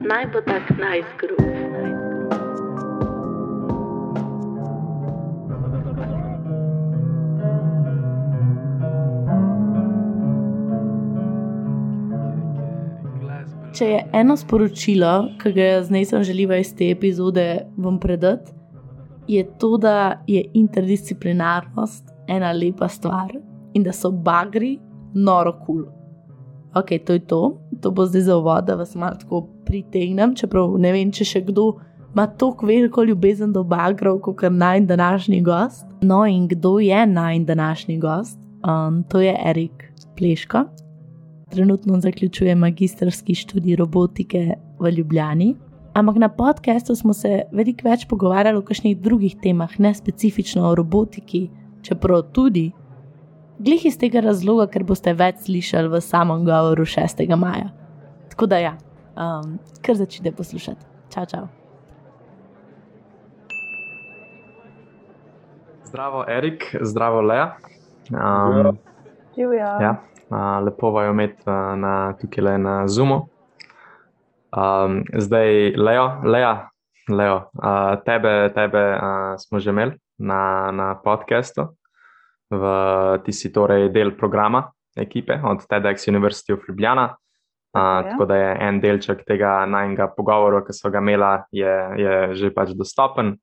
naj bo tak najzgrub. Če je eno sporočilo, ki ga jaz nisem želela iz te epizode vam predati, je to, da je interdisciplinarnost ena lepa stvar in da so bagri noro kul. Cool. Ok, to je to, to bo zdaj za uvod, da vas malo tako pritegnem, čeprav ne vem, če še kdo ima tako veliko ljubezen do bagrov, kot je naj današnji gost. No, in kdo je naj današnji gost? Um, to je Erik Pleško. Trenutno zaključuje magistrski študij robotike v Ljubljani. Ampak na podkastu smo se veliko več pogovarjali o kakšnih drugih temah, ne specifično o robotiki, čeprav tudi glih iz tega razloga, ker boste več slišali v samem govoru 6. maja. Tako da ja, um, kar začnite poslušati. Čau, čau. Zdravo, Erik, zdravo, Lea. Um, Živijo. Ja, uh, lepo vajo imeti uh, na, tukaj le na Zoomu. Um, zdaj, Leo, Lea, Leo uh, tebe, tebe uh, smo že imeli na, na podkastu v, ti si torej del programa ekipe od TEDx University of Ljubljana. Uh, tako da je en delček tega najnega pogovora, ki so ga imela, je, je že pač dostopen.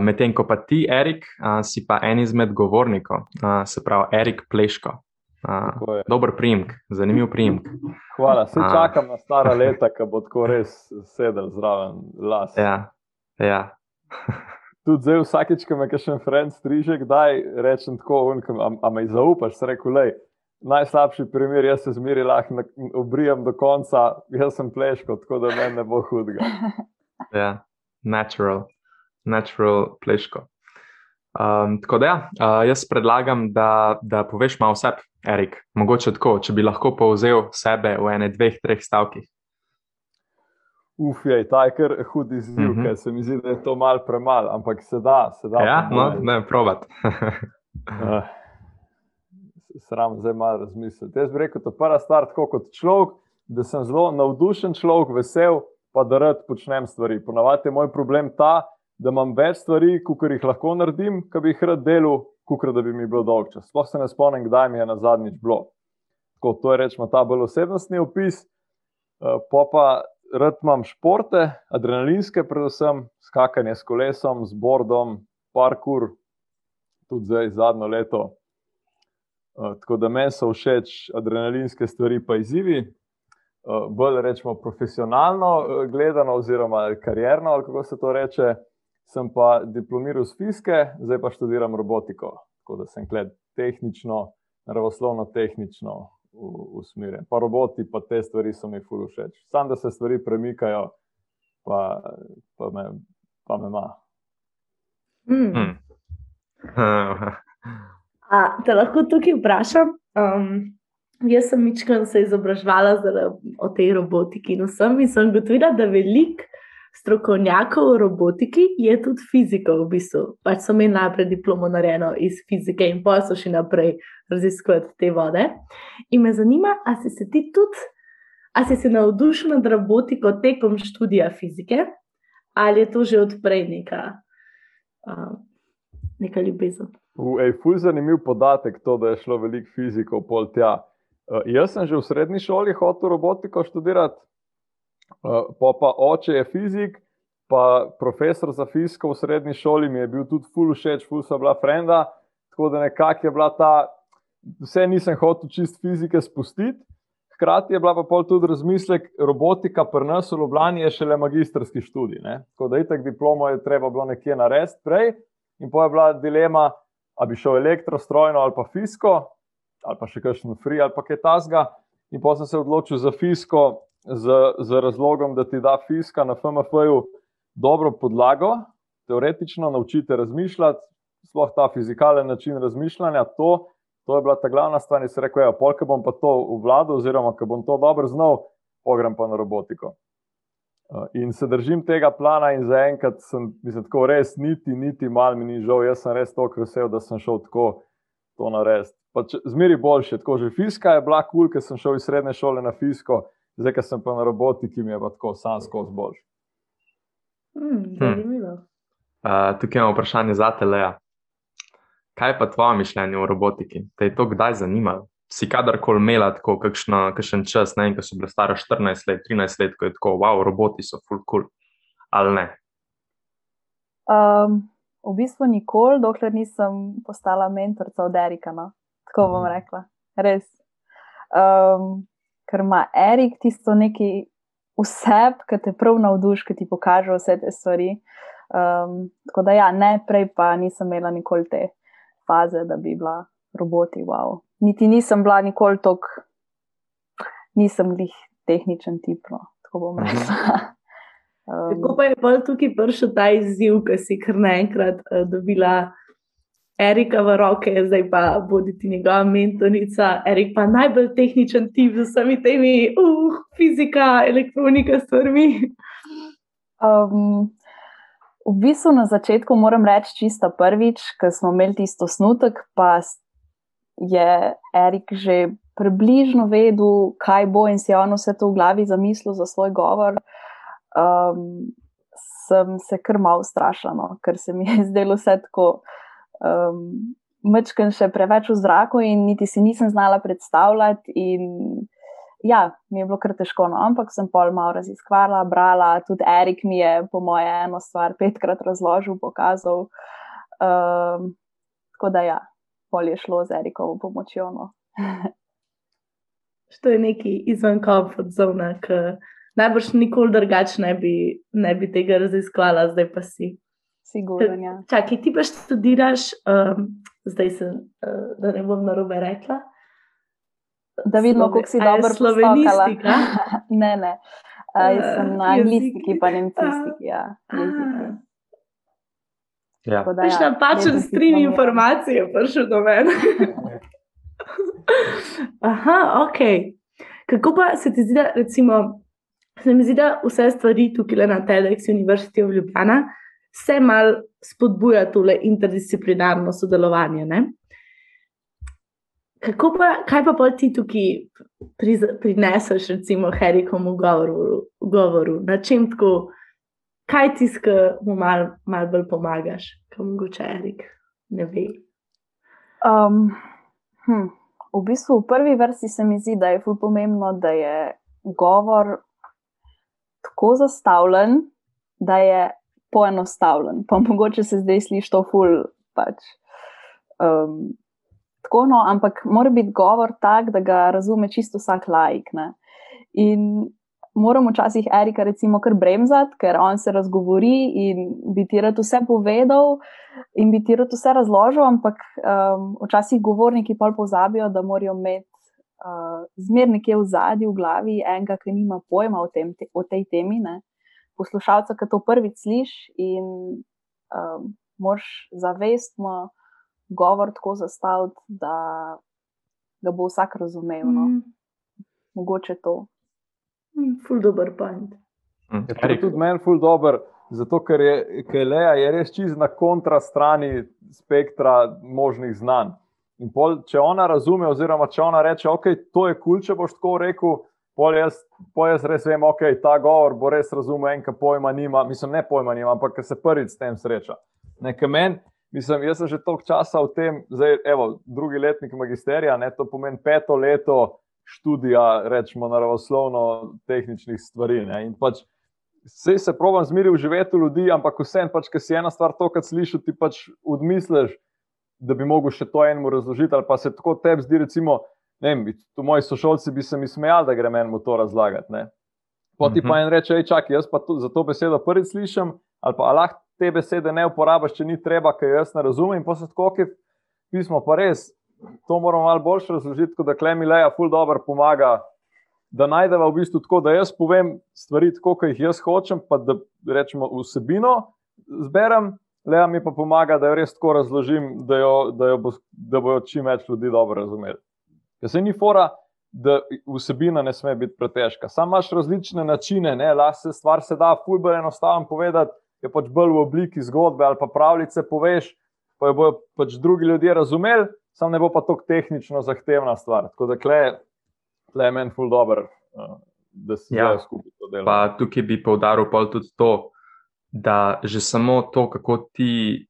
Medtem ko pa ti, Erik, uh, si pa en izmed govornikov, uh, se pravi Erik Pleško. Uh, dober primek, zanimiv primek. Hvala, se čakam na stara leta, ko bo tako res sedel zraven las. Ja, ja. tudi zdaj, vsakeč, ko me še en friend striže, kdaj rečem tako, a me zaupaš, rekel le. Najslabši primer, jaz se zmeri lahko obrijem do konca, jaz sem pleško, tako da meni ne bo hudega. Ja, natural, natural pleško. Um, tako da, ja, uh, jaz predlagam, da, da poveš malo o sebi, Erik. Mogoče tako, če bi lahko povzel sebe v ene, dveh, treh stavkih. Uf, je ta je kar hud izziv, mm -hmm. ker se mi zdi, da je to mal premalo, ampak se da. Se da ja, no, ne, provat. uh, sram zdaj malo razmisliti. Jaz bi rekel, da je prva stvar tako kot človek, da sem zelo navdušen človek, vesel, pa da rad počnem stvari. Ponavadi je moj problem ta, da imam več stvari, kot jih lahko naredim, ki bi jih rad delal, kot da bi mi bilo dolg čas. Sploh se ne spomnim, kdaj mi je na zadnjič bilo. Tako, to je rečemo ta bolj osebnostni opis. Uh, pa rad imam športe, adrenalinske, predvsem skakanje s kolesom, z bordom, parkour, tudi zdaj zadnjo leto. Uh, tako da meni so všeč adrenalinske stvari, pa izzivi. Uh, bolj rečemo profesionalno uh, gledano, oziroma karjerno, ali kako se to reče. Sem pa diplomiral z fizike, zdaj pa študiram robotiko. Tako da sem gled tehnično, naravoslovno tehnično, usmerjen. Pa roboti, pa te stvari so mi fully všeč. Sam da se stvari premikajo, pa, pa, me, pa me ima. Mm. A, te lahko tukaj vprašam? Um, jaz sem mičkal se izobraževala o tej robotiki in vsem in sem gotovila, da veliko strokovnjakov v robotiki je tudi fizikov, v bistvu. Pač so imeli najprej diplomo narejeno iz fizike in pa so še naprej raziskovati te vode. In me zanima, ali si se ti tudi, ali si se navdušen nad robotiko tekom študija fizike, ali je to že odprej neka, uh, neka ljubezen. Ful zanimiv podatek, to, da je šlo veliko fizikov pol tja. Uh, jaz sem že v srednji šoli hotel robotiko študirati. Uh, pa, pa oče je fizik, pa profesor za fiziko v srednji šoli mi je bil tudi ful všeč, ful so bila frenda. Tako da nekako je bila ta, vse nisem hotel čist fizike spustiti. Hkrati je bila pa pol tudi razmislek, robotika pri nas v Ljubljani je šele magistrski študij. Ne? Tako da itek diplomo je treba bilo nekje narediti prej. In pa je bila dilema, ali bi šel elektrostrojno ali pa fisko, ali pa še kakšen free ali pa kaj tasga. In pa sem se odločil za fisko, z, z razlogom, da ti da fiska na FMF-ju dobro podlago, teoretično naučite razmišljati, sploh ta fizikalen način razmišljanja. To, to je bila ta glavna stvar, in se rekel, ja, polk bom pa to uvladal, oziroma ker bom to dobro znal, pogrem pa na robotiko. Uh, in se držim tega plana, in zaenkrat sem, mislim, tako res, niti, niti malo mi ni žal, jaz sem res tako vesel, da sem šel tako to narediti. Zmeri boljše, tako že fiska je bila kul, cool, ker sem šel iz srednje šole na fisko, zdaj, ker sem pa na robotiki, mi je pa tako sam skozi boljši. Hmm, zanimivo. Uh, tukaj imamo vprašanje za te, Lea. Kaj pa tvoje mišljenje o robotiki? Te je to kdaj zanimalo? Si kadarkoli imela tako kakšen čas, ne vem, ko si bila stara 14 let, 13 let, ko je tako, wow, roboti so full cool, ali ne? Um, v bistvu nikoli, dokler nisem postala mentorica od Erika, no? tako bom rekla. Res. Um, ker ima Erik tisto neki vseb, ki te prav navduši, ki ti pokaže vse te stvari. Um, tako da, ja, ne, prej pa nisem imela nikoli te faze, da bi bila roboti. Wow. Niti nisem bila nikoli tako, nisem jih tehničen tip. No, tako bom Mhm. rekla. Um, Kako pa je bolj tukaj prišel ta izziv, ki si kar naenkrat uh, dobila Erika v roke, zdaj pa boditi njegova mentorica, Erik pa najbolj tehničen tip z vsemi temi, uh, fizika, elektronika, stvarmi. Um, v bistvu na začetku moram reči, čisto prvič, ko smo imeli tisto snutek, pa je Erik že približno vedel, kaj bo in si on vse to v glavi zamislil za svoj govor. Um, sem se kar malo strašila, no, ker se mi je zdelo vse tako. Um, Mečken še preveč v zraku, in niti si nisem znala predstavljati. In ja, mi je bilo kar težko, no, ampak sem pol malo raziskvala, brala, tudi Erik mi je, po moje, eno stvar petkrat razložil, pokazal. Um, tako da ja, pol je šlo z Erikovo pomočjo. No. To je neki izven komfort zone, ki najbrž nikoli drugače ne, bi- ne bi tega raziskvala, zdaj pa si. Sigurno, ja. Čakaj, ti pa študiraš, um, zdaj sem, uh, da ne bom narobe rekla. Da vidimo, kako si dobro slovenistika? postokala. ne, ne. A, jaz sem na Ah, anglistiki, pa nemcistiki. Ja, jeziki. Ja. Da, Veš, ja, napačen stream informacije je prišel do mene. Aha, ok. Kako pa se ti zdi, da recimo, se mi zdi, da vse stvari tukaj le na TEDx University of Ljubljana se mal spodbuja tole interdisciplinarno sodelovanje. Ne? Kako pa, kaj pa pol ti tukaj priz, prineseš, recimo, Herikom v govoru, govoru? Na čem tako, kaj ti, ki mu mal, mal bolj pomagaš, kot mogoče Erik ne ve? Um, hm, v bistvu v prvi vrsti se mi zdi, da je ful pomembno, da je govor tako zastavljen, da je poenostavljen. Pa mogoče se zdaj sliši to ful. Pač. Um, tako no, ampak mora biti govor tak, da ga razume čisto vsak laik. Ne? In moramo včasih Erika, recimo, kar bremzati, ker on se razgovori in bi ti rad vse povedal in bi ti rad vse razložil, ampak um, včasih govorniki pa pozabijo, da morajo imeti uh, zmer nekje v zadju, v glavi, enega, ki nima pojma o, tem, te, o tej temi, ne? Poslušalca, ki to prvič sliši in um, moraš zavestno govor tako zastaviti, da ga bo vsak razumel. No? Mm, Mogoče to. mm, ful dobr point. Hm, Je to Erik, tudi meni ful dober, zato ker je, ker je Leja je res čist na kontra strani spektra možnih znanj. In pol, če ona razume, oziroma če ona reče, ok, to je kul, cool, če boš tako rekel, pol jaz, pol jaz res vem, ok, ta govor bo res razumel, enka pojma nima, mislim, ne pojma nima, ampak ker se prvič s tem sreča. Meni, mislim, jaz sem že toliko časa v tem, zdaj, evo, drugi letnik magisterija, ne, to pomeni peto leto študija, rečemo, naravoslovno-tehničnih stvari. Ne, in pač Vse se provam zmeriti v živeti ljudi, ampak vseeno, pač, ker si ena stvar to, kar slišiš, ti pač odmisliš, da bi mogel še to enemu razložiti, ali pa se tako tebi zdi, recimo, ne vem, tu moji sošolci bi se mi smejali, da grem enemu to razlagati. Ne? Poti Mhm. pa en reče, hej, čakaj, jaz pa to, za to besedo prvič slišim, ali pa "A lahko te besede ne uporabiš, če ni treba, ker jaz ne razumem. In se tako, ki pismo pa res, to moramo malo boljše razložiti, kot da Klemileja ful dobro pomaga da najdemo v bistvu tako, da jaz povem stvari tako, kot jih jaz hočem, pa da rečemo vsebino zberem, Lea mi pa pomaga, da jo res tako razložim, da, jo, da, jo bo, da bojo čim več ljudi dobro razumeli. Ker se ni fora, da vsebina ne sme biti pretežka. Sam imaš različne načine, ne, lahko se stvar se da fulber enostavno povedati, je pač bolj v obliki zgodbe ali pa pravljice poveš, pa jo bojo pač drugi ljudje razumeli, sam ne bo pa tako tehnično zahtevna stvar. Tako da kle, tle je meni ful dobr, uh, da se Ja. ja. skupaj to dela. Pa tukaj bi poudaril pol tudi to, da že samo to, kako ti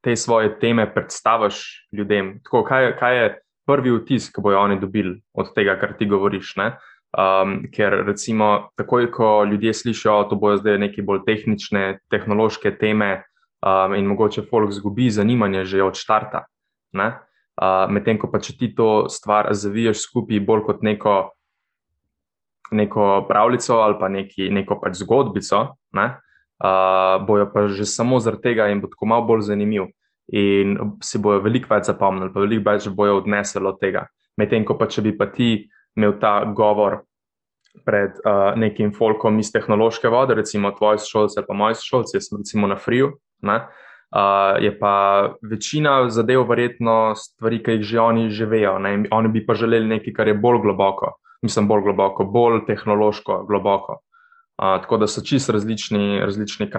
te svoje teme predstaviš ljudem. Tako, kaj, kaj je prvi vtis, ki bojo oni dobili od tega, kar ti govoriš? Ne? Um, ker recimo, takoj, ko ljudje slišijo, da bojo zdaj neke bolj tehnične, tehnološke teme, um, in mogoče folk zgubi zanimanje že od štarta. ne. Uh, Medtem ko pa če ti to stvar zaviješ skupaj bolj kot neko neko pravljico ali pa neki, neko pač zgodbico, ne, uh, bojo pa že samo zaradi tega in bo tako malo bolj zanimiv. In si bojo veliko več zapomnili, pa veliko več bojo odnesli od tega. Medtem ko pa če bi pa ti imel ta govor pred uh, nekim folkom iz tehnološke vode, recimo tvoji sošolci ali pa moji sošolci, jaz sem recimo na Friju, ne, uh, je pa večina zadev verjetno stvari, ki jih že oni že vejo. Ne, oni bi pa želeli nekaj, kar je bolj globoko mislim, bolj globoko, bolj tehnološko globoko. Uh, tako da so čist različni, različni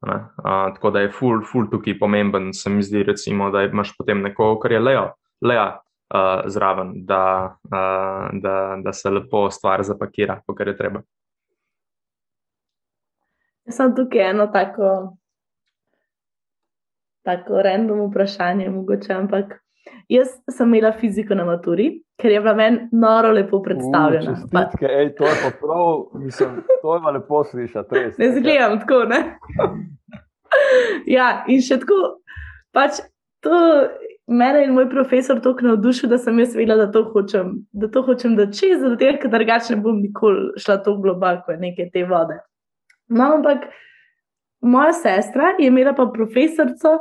crowdi. Uh, tako da je full, full tukaj pomemben, se mi zdi, recimo, da imaš potem nekoga, kar je Leo, Lea uh, zraven, da, uh, da, da se lepo stvar zapakira, kot je treba. Jaz sem tukaj eno tako, tako random vprašanje, mogoče, ampak jaz sem imela fiziko na maturi, ker je bila meni noro lepo predstavljena. Pa, čestitke, ej, to je pa prav, mislim, to je pa lepo slišati, res. ne zgledam tako, ne? ja, in še tako, pač to mene in moj profesor tako navdušil, da sem jaz vedela, da to hočem, da to hočem da čez, zato ker drugače ne bom nikoli šla tako globoko neke te vode. No, ampak moja sestra je imela pa profesorico,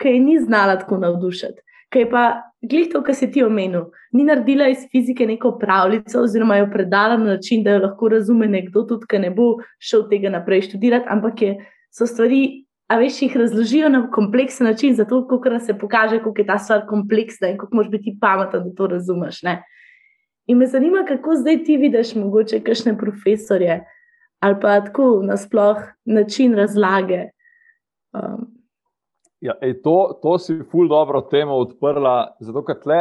ki je ni znala tako navdušiti. Ki je pa, glej to, kar si ti omenil, ni naredila iz fizike neko pravljico, oziroma jo predala na način, da jo lahko razume nekdo, tudi ki ne bo šel tega naprej študirati, ampak je, so stvari, a veš, jih razložijo na kompleksen način, zato kako se pokaže, kako je ta stvar kompleksna in kako moraš biti pameten, da to razumeš. Ne? In me zanima, kako zdaj ti vidiš, mogoče, kakšne profesorje ali pa tako nasploh način razlage. Um, Ja, ej, to, to si ful dobro temo odprla, zato ker tle,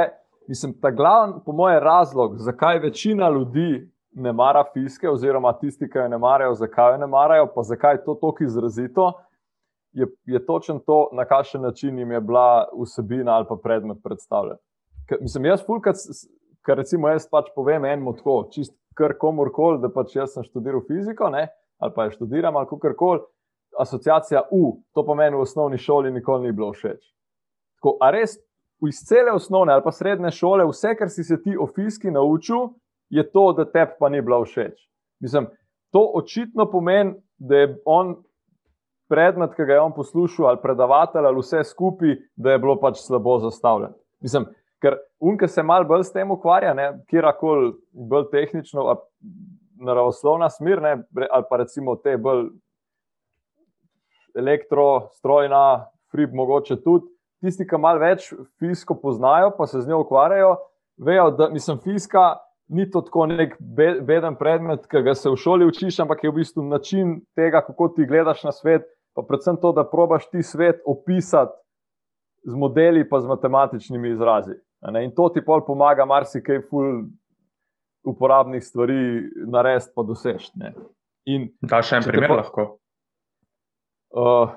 mislim, ta glavni, po mojem, razlog, zakaj večina ljudi ne mara fiske, oziroma tisti, ki jo ne marajo, zakaj jo ne marajo, pa zakaj je to tako izrazito, je, je točno to, na kakšen način jim je bila vsebina ali pa predmet predstavljen. Ker, mislim, jaz ful, kar recimo jaz pač povem enemu tako, čist kar komorkoli, da pač jaz sem študiral fiziko, ne, ali pa je študiram ali kakorkoli asociacija U, to pomeni v osnovni šoli, nikoli ni bilo všeč. Tako, a res iz cele osnovne ali pa srednje šole, vse, kar si se ti o fiski naučil, je to, da te pa ni bilo všeč. Mislim, to očitno pomeni, da je on predmet, ki ga je on poslušal, ali predavatelj, ali vse skupaj, da je bilo pač slabo zastavljen. Mislim, ker unka se mal bolj s tem ukvarja, kjerkoli bolj tehnično, naravoslovna smer, ne, ali pa recimo te bolj elektro, strojna, frib, mogoče tudi. Tisti, ki malo več fiziko poznajo, pa se z njo ukvarjajo, vejo, da mislim, fizika ni to tako nek beden predmet, ki ga se v šoli učiš, ampak je v bistvu način tega, kako ti gledaš na svet, pa predvsem to, da probaš ti svet opisati z modeli, pa z matematičnimi izrazi. In to ti pol pomaga marsikaj ful uporabnih stvari narediti, pa dosežeti. Da, še en primer lahko. Uh,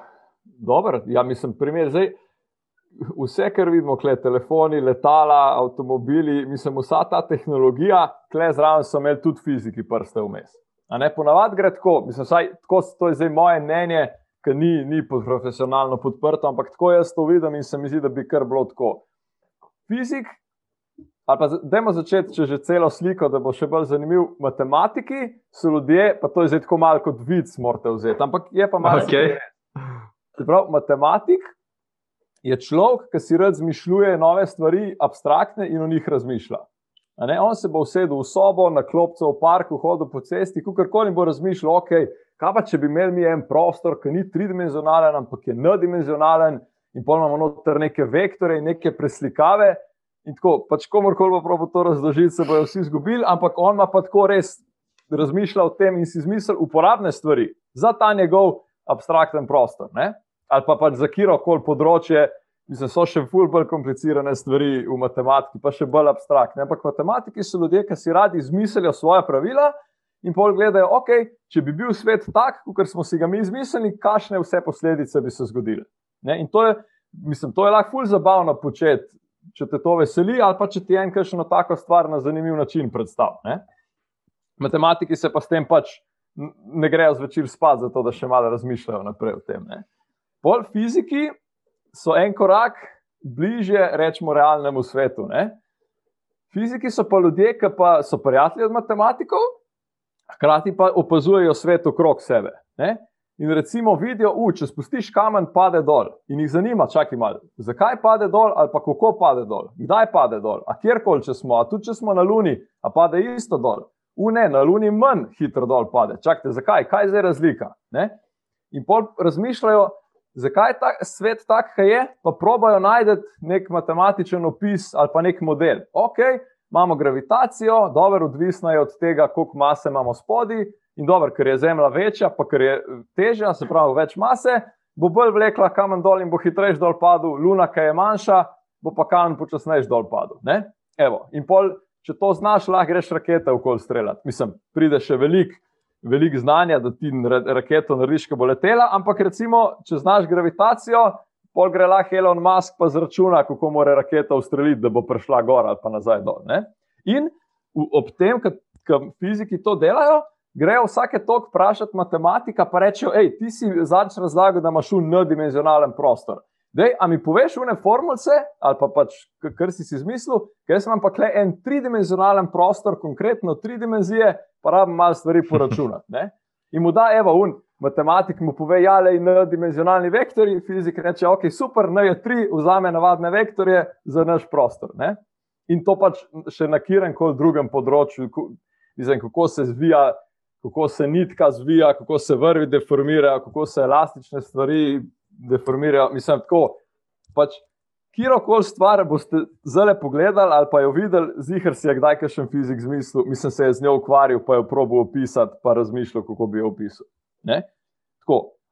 Dobro, ja, mislim, primer zdaj. Vse, kar vidimo, kle, telefoni, letala, avtomobili, mislim, vsa ta tehnologija, kle zraven so imeli tudi fiziki prste vmes. A ne ponavadi gre tako, mislim, saj, tako, to je zdaj moje mnenje, ki ni, ni profesionalno podprto, ampak tako jaz to vidim in se mi zdi, da bi kar bilo tako. Fizik, ali pa dajmo začeti, če že celo sliko, da bo še bolj zanimiv. Matematiki so ljudje, pa to je zdaj tako malo kot vic, morate vzeti, ampak je pa malo. Okay. Prav, matematik je človek, ki si rad zmišljuje nove stvari, abstraktne in o njih razmišlja. On se bo usedel v sobo, na klopcu v parku, hodil po cesti, kakorkoli bo razmišljal, ok, kaj pa če bi imeli mi en prostor, ki ni tridimenzionalen, ampak je nedimenzionalen in pa imamo noter neke vektore in neke preslikave. In tako, pač komorkoli bo prav to razložiti, se bojo vsi izgubili, ampak on ima pa tako res razmišljal o tem in si izmislil uporabne stvari za ta njegov abstrakten prostor. Ne? Ali pa pač za kjerkoli področje, Mislim, so še ful bolj komplicirane stvari v matematiki, pa še bolj abstraktne. Ampak matematiki so ljudje, ki si radi izmislijo svoje pravila in pol gledajo, ok, če bi bil svet tak, kot smo si ga mi izmislili, kakšne vse posledice bi se zgodile. Ne? In to je, mislim, to je lahko ful zabavno početi, če te to veseli, ali pa če ti en kakšno tako stvar na zanimiv način predstavlja. Matematiki se pa s tem pač ne grejo zvečer spat, zato da še malo razmišljajo naprej o tem. Ne? Pol fiziki so en korak bliže, rečemo, realnemu svetu. Ne? Fiziki so pa ljudje, ki pa so prijatelji od matematikov, hkrati pa opazujejo svet okrog sebe. Ne? In recimo vidijo, da če spustiš kamen, pade dol. In jih zanima, čakaj malo, zakaj pade dol, ali pa kako pade dol, kdaj pade dol, a kjerkoli če smo, a tudi če smo na Luni, a pade isto dol. U ne, na Luni manj hitro dol pade. Čakajte, zakaj, kaj je zdaj razlika? Ne? In pol razmišljajo, zakaj je ta svet tak, kaj je, pa probajo najti nek matematičen opis ali pa nek model. Ok, imamo gravitacijo, dobro, odvisno je od tega, koliko mase imamo spodaj. In dobro, ker je Zemlja večja, pa ker je težja, se pravi, več mase, bo bolj vlekla kamen dol in bo hitreje dol padel, Luna, ki je manjša, bo pa kamen počasneje dol padel. Evo, in pol, če to znaš, lahko greš rakete v kol streljati. Mislim, pride še veliko veliko znanja, da ti raketo narediš, ki bo letela, ampak recimo, če znaš gravitacijo, pol gre lahko Elon Musk pa zračuna, kako mora raketa ustreliti, da bo prišla gor ali pa nazaj dol. Ne? In ob tem, ko fiziki to delajo, grejo vsake tok vprašati matematika, pa rečejo, hej, ti si zadnjič razlagal, da imaš un n-dimenzionalen prostor. Dej, a mi poveš une formulce, ali pa pač, kar si si izmislil, ker sem pa le en tridimenzionalen prostor, konkretno tri dimenzije, pa rabim malo stvari poračunati. Ne? In mu da, evo, un matematik mu pove, ja, le in dimenzionalni vektori, fizik reče, ok, super, ne je tri, vzame navadne vektorje za naš prostor. Ne? In to pač še na kjerem koli drugem področju, mislim, kako se zvija. Kako se nitka zvija, kako se vrvi deformirajo, kako se elastične stvari deformirajo. Mislim, tako. Pač, Kjerkoli stvar boste zelo pogledali ali pa jo videli, zihar si je kdaj še en fizik zmislil, mislim, se je z njo ukvarjal, pa jo probo opisati, pa razmišljal, kako bi jo opisal.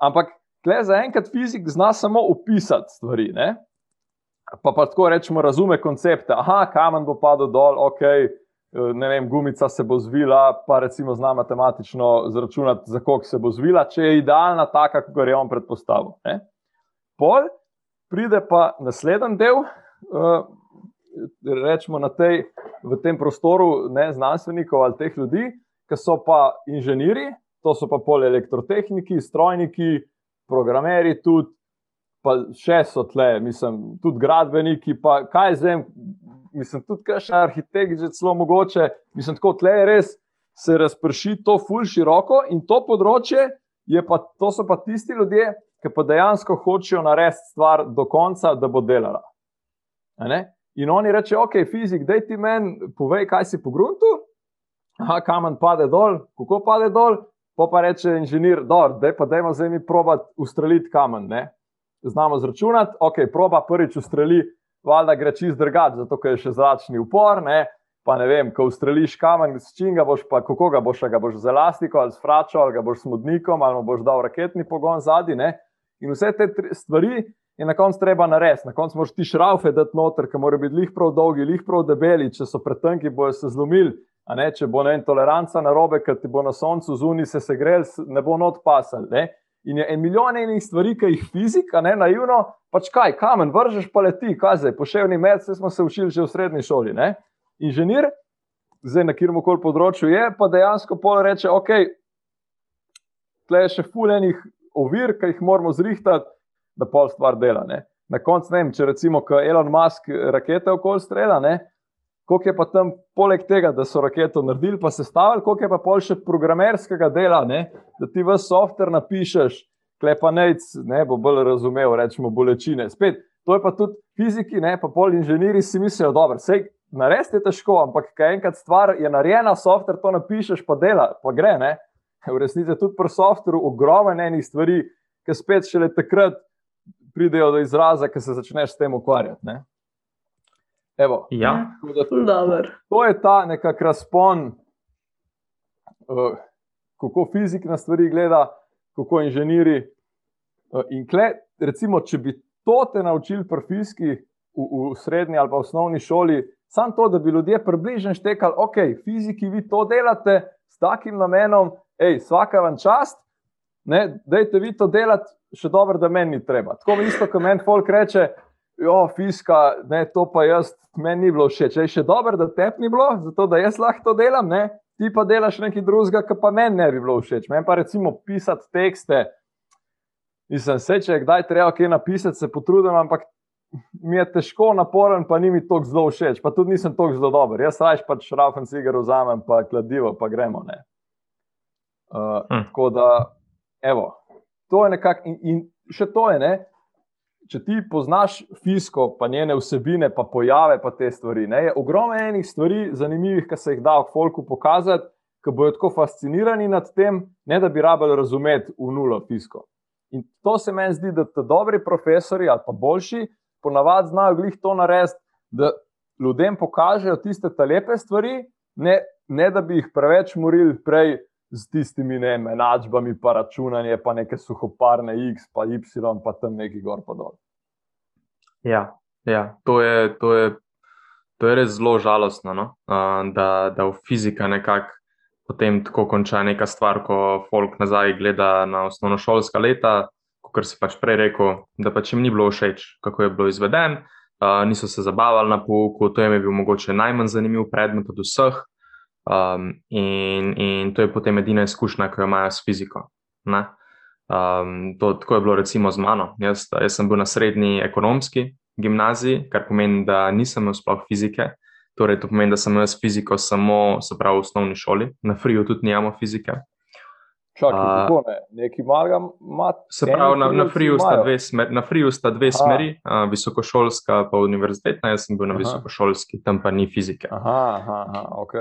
Ampak, tle za enkrat fizik zna samo opisati stvari. Ne? Pa, pa tako rečemo, razume koncepte. Aha, kamen bo padel dol, ok, ne vem, gumica se bo zvila, pa recimo zna matematično zračunati, za koliko se bo zvila, če je idealna, taka, kot je on predpostavil. Ne? Pol pride pa naslednji del, uh, rečemo na tej, v tem prostoru, ne znanstvenikov ali teh ljudi, ki so pa inženirji, to so pa pol elektrotehniki, strojniki, programeri, tudi, pa še so tle, mislim, tudi gradbeniki, pa kaj zdaj. Mislim, tudi kakšen arhitekt, že celo mogoče, mislim, tako tle je res, se razprši to fulj široko in to področje, pa, to so pa tisti ljudje, ki pa dejansko hočejo narediti stvar do konca, da bo delala. In oni rečejo, ok, fizik, daj ti meni, povej, kaj si po gruntu. Kamen pade dol, kako pade dol, pa pa reče inženir, da je pa dajmo zdaj mi probat ustreliti kamen. Ne? Znamo zračunati, ok, proba prvič ustreli, valjda gre čist drugače, zato ker je še zračni upor. Ne? Pa ne vem, ko ustreliš kamen, s čim ga boš, pa kako ga boš, ga boš z elastiko ali s fračo, ali ga boš s modnikom, ali boš dal raketni pogon zadnji. In vse te stvari je na koncu treba narediti. Na koncu moraš ti šraufe dati noter, ki morajo biti lih prav dolgi, lih prav debeli, če so pretanki, bojo se zlomili. Ne, če bo ne toleranca na robe, ker ti bo na soncu zunaj se segrel, ne bo not pasal. In je en milijon enih stvari, ki jih fizika, ne naivno, pač kaj, kamen, vržeš pa leti, kaj zdaj, poševni med, se smo se učili že v srednji šoli. Ne. Inženir, zdaj na kjer koli področju je, pa dejansko pol reče, ok, tle je še fuljenih ovir, ki jih moramo zrihtati, da pol stvar dela. Ne. Na koncu, ne vem, če recimo, ko Elon Musk rakete okoli strela, ne, koliko je pa tam, poleg tega, da so raketo naredili, pa se stavili, koliko je pa pol še programerskega dela, ne, da ti v softver napišeš, klepa nec, ne bo bolj razumel, rečemo, bolečine. Spet, to je pa tudi fiziki, ne, pa pol inženirji si mislijo, dobro, vse. Narediti je težko, ampak kaj enkrat stvar je narejena, softver to napišeš, pa dela, pa gre. Ne? v resnici je tudi pri softveru ogromno enih stvari, ki spet šele takrat pridejo do izraza, ki se začneš s tem ukvarjati. Ne? Evo, ja, to, to je ta nekakšen razpon, uh, kako fizik na stvari gleda, kako inženiri. Uh, in kle, recimo, če bi to te naučili pri fiziki v, v srednji ali pa osnovni šoli, samo to, da bi ljudje približno štekali, ok, fiziki vi to delate s takim namenom, hej, vsaka vam čast, ne, dajte vi to delati, še dobro, da meni ni treba. Tako isto, kot meni folk reče, jo, fizika, ne, to pa jaz, meni ni bilo všeč. Je še dobro, da te ni bilo, zato da jaz lahko to delam, ne, ti pa delaš nekaj drugega, kar pa meni ne bi bilo všeč. Meni pa recimo pisati tekste. Mislim, se, če je kdaj treba kaj napisati, se potrudim, ampak mi je težko, naporen, pa ni mi to zelo všeč, pa tudi nisem to zelo dober. Jaz raje pač šrafen cigar vzamem, pa kladivo, pa gremo. Uh, hm. Tako da, evo, to je nekako, in, in še to je, ne? Če ti poznaš fisko, pa njene vsebine, pa pojave, pa te stvari. Ne? Je ogromno enih stvari, zanimivih, ki se jih da v folku pokazati, ki bojo tako fascinirani nad tem, ne da bi rabili razumeti v nulo fisko. In to se meni zdi, da ti dobri profesori ali pa boljši, ponavadi znajo glih to narediti, da ljudem pokažejo tiste lepe stvari, ne, ne da bi jih preveč morili prej z tistimi ne, enačbami, pa računanje, pa neke suhoparne X, pa Y, pa tam neki gor pa dol. Ja, ja to, je, to, je, to je res zelo žalostno, no? da, da v fizika nekako potem tako konča neka stvar, ko folk nazaj gleda na osnovnošolska leta, kot si pač prej rekel, da pač jim ni bilo všeč, kako je bilo izveden, uh, niso se zabavali na pouku, to jim je bil mogoče najmanj zanimiv predmet od vseh. Um, in, in to je potem edina izkušnja, ki jo imajo s fiziko. Um, to, tako je bilo recimo z mano. Jaz, jaz sem bil na srednji ekonomski gimnaziji, kar pomeni, da nisem imel sploh fizike. Torej, to pomeni, da sem jaz fiziko samo pravi, v osnovni šoli, na friju tudi nimamo fizike. Čakaj, uh, kako ne, neki malega mat. Se pravi, na, na friju sta dve, smer, na sta dve smeri, uh, visokošolska pa univerzitetna, jaz sem bil na aha. visokošolski, tam pa ni fizike. Aha, aha, aha ok.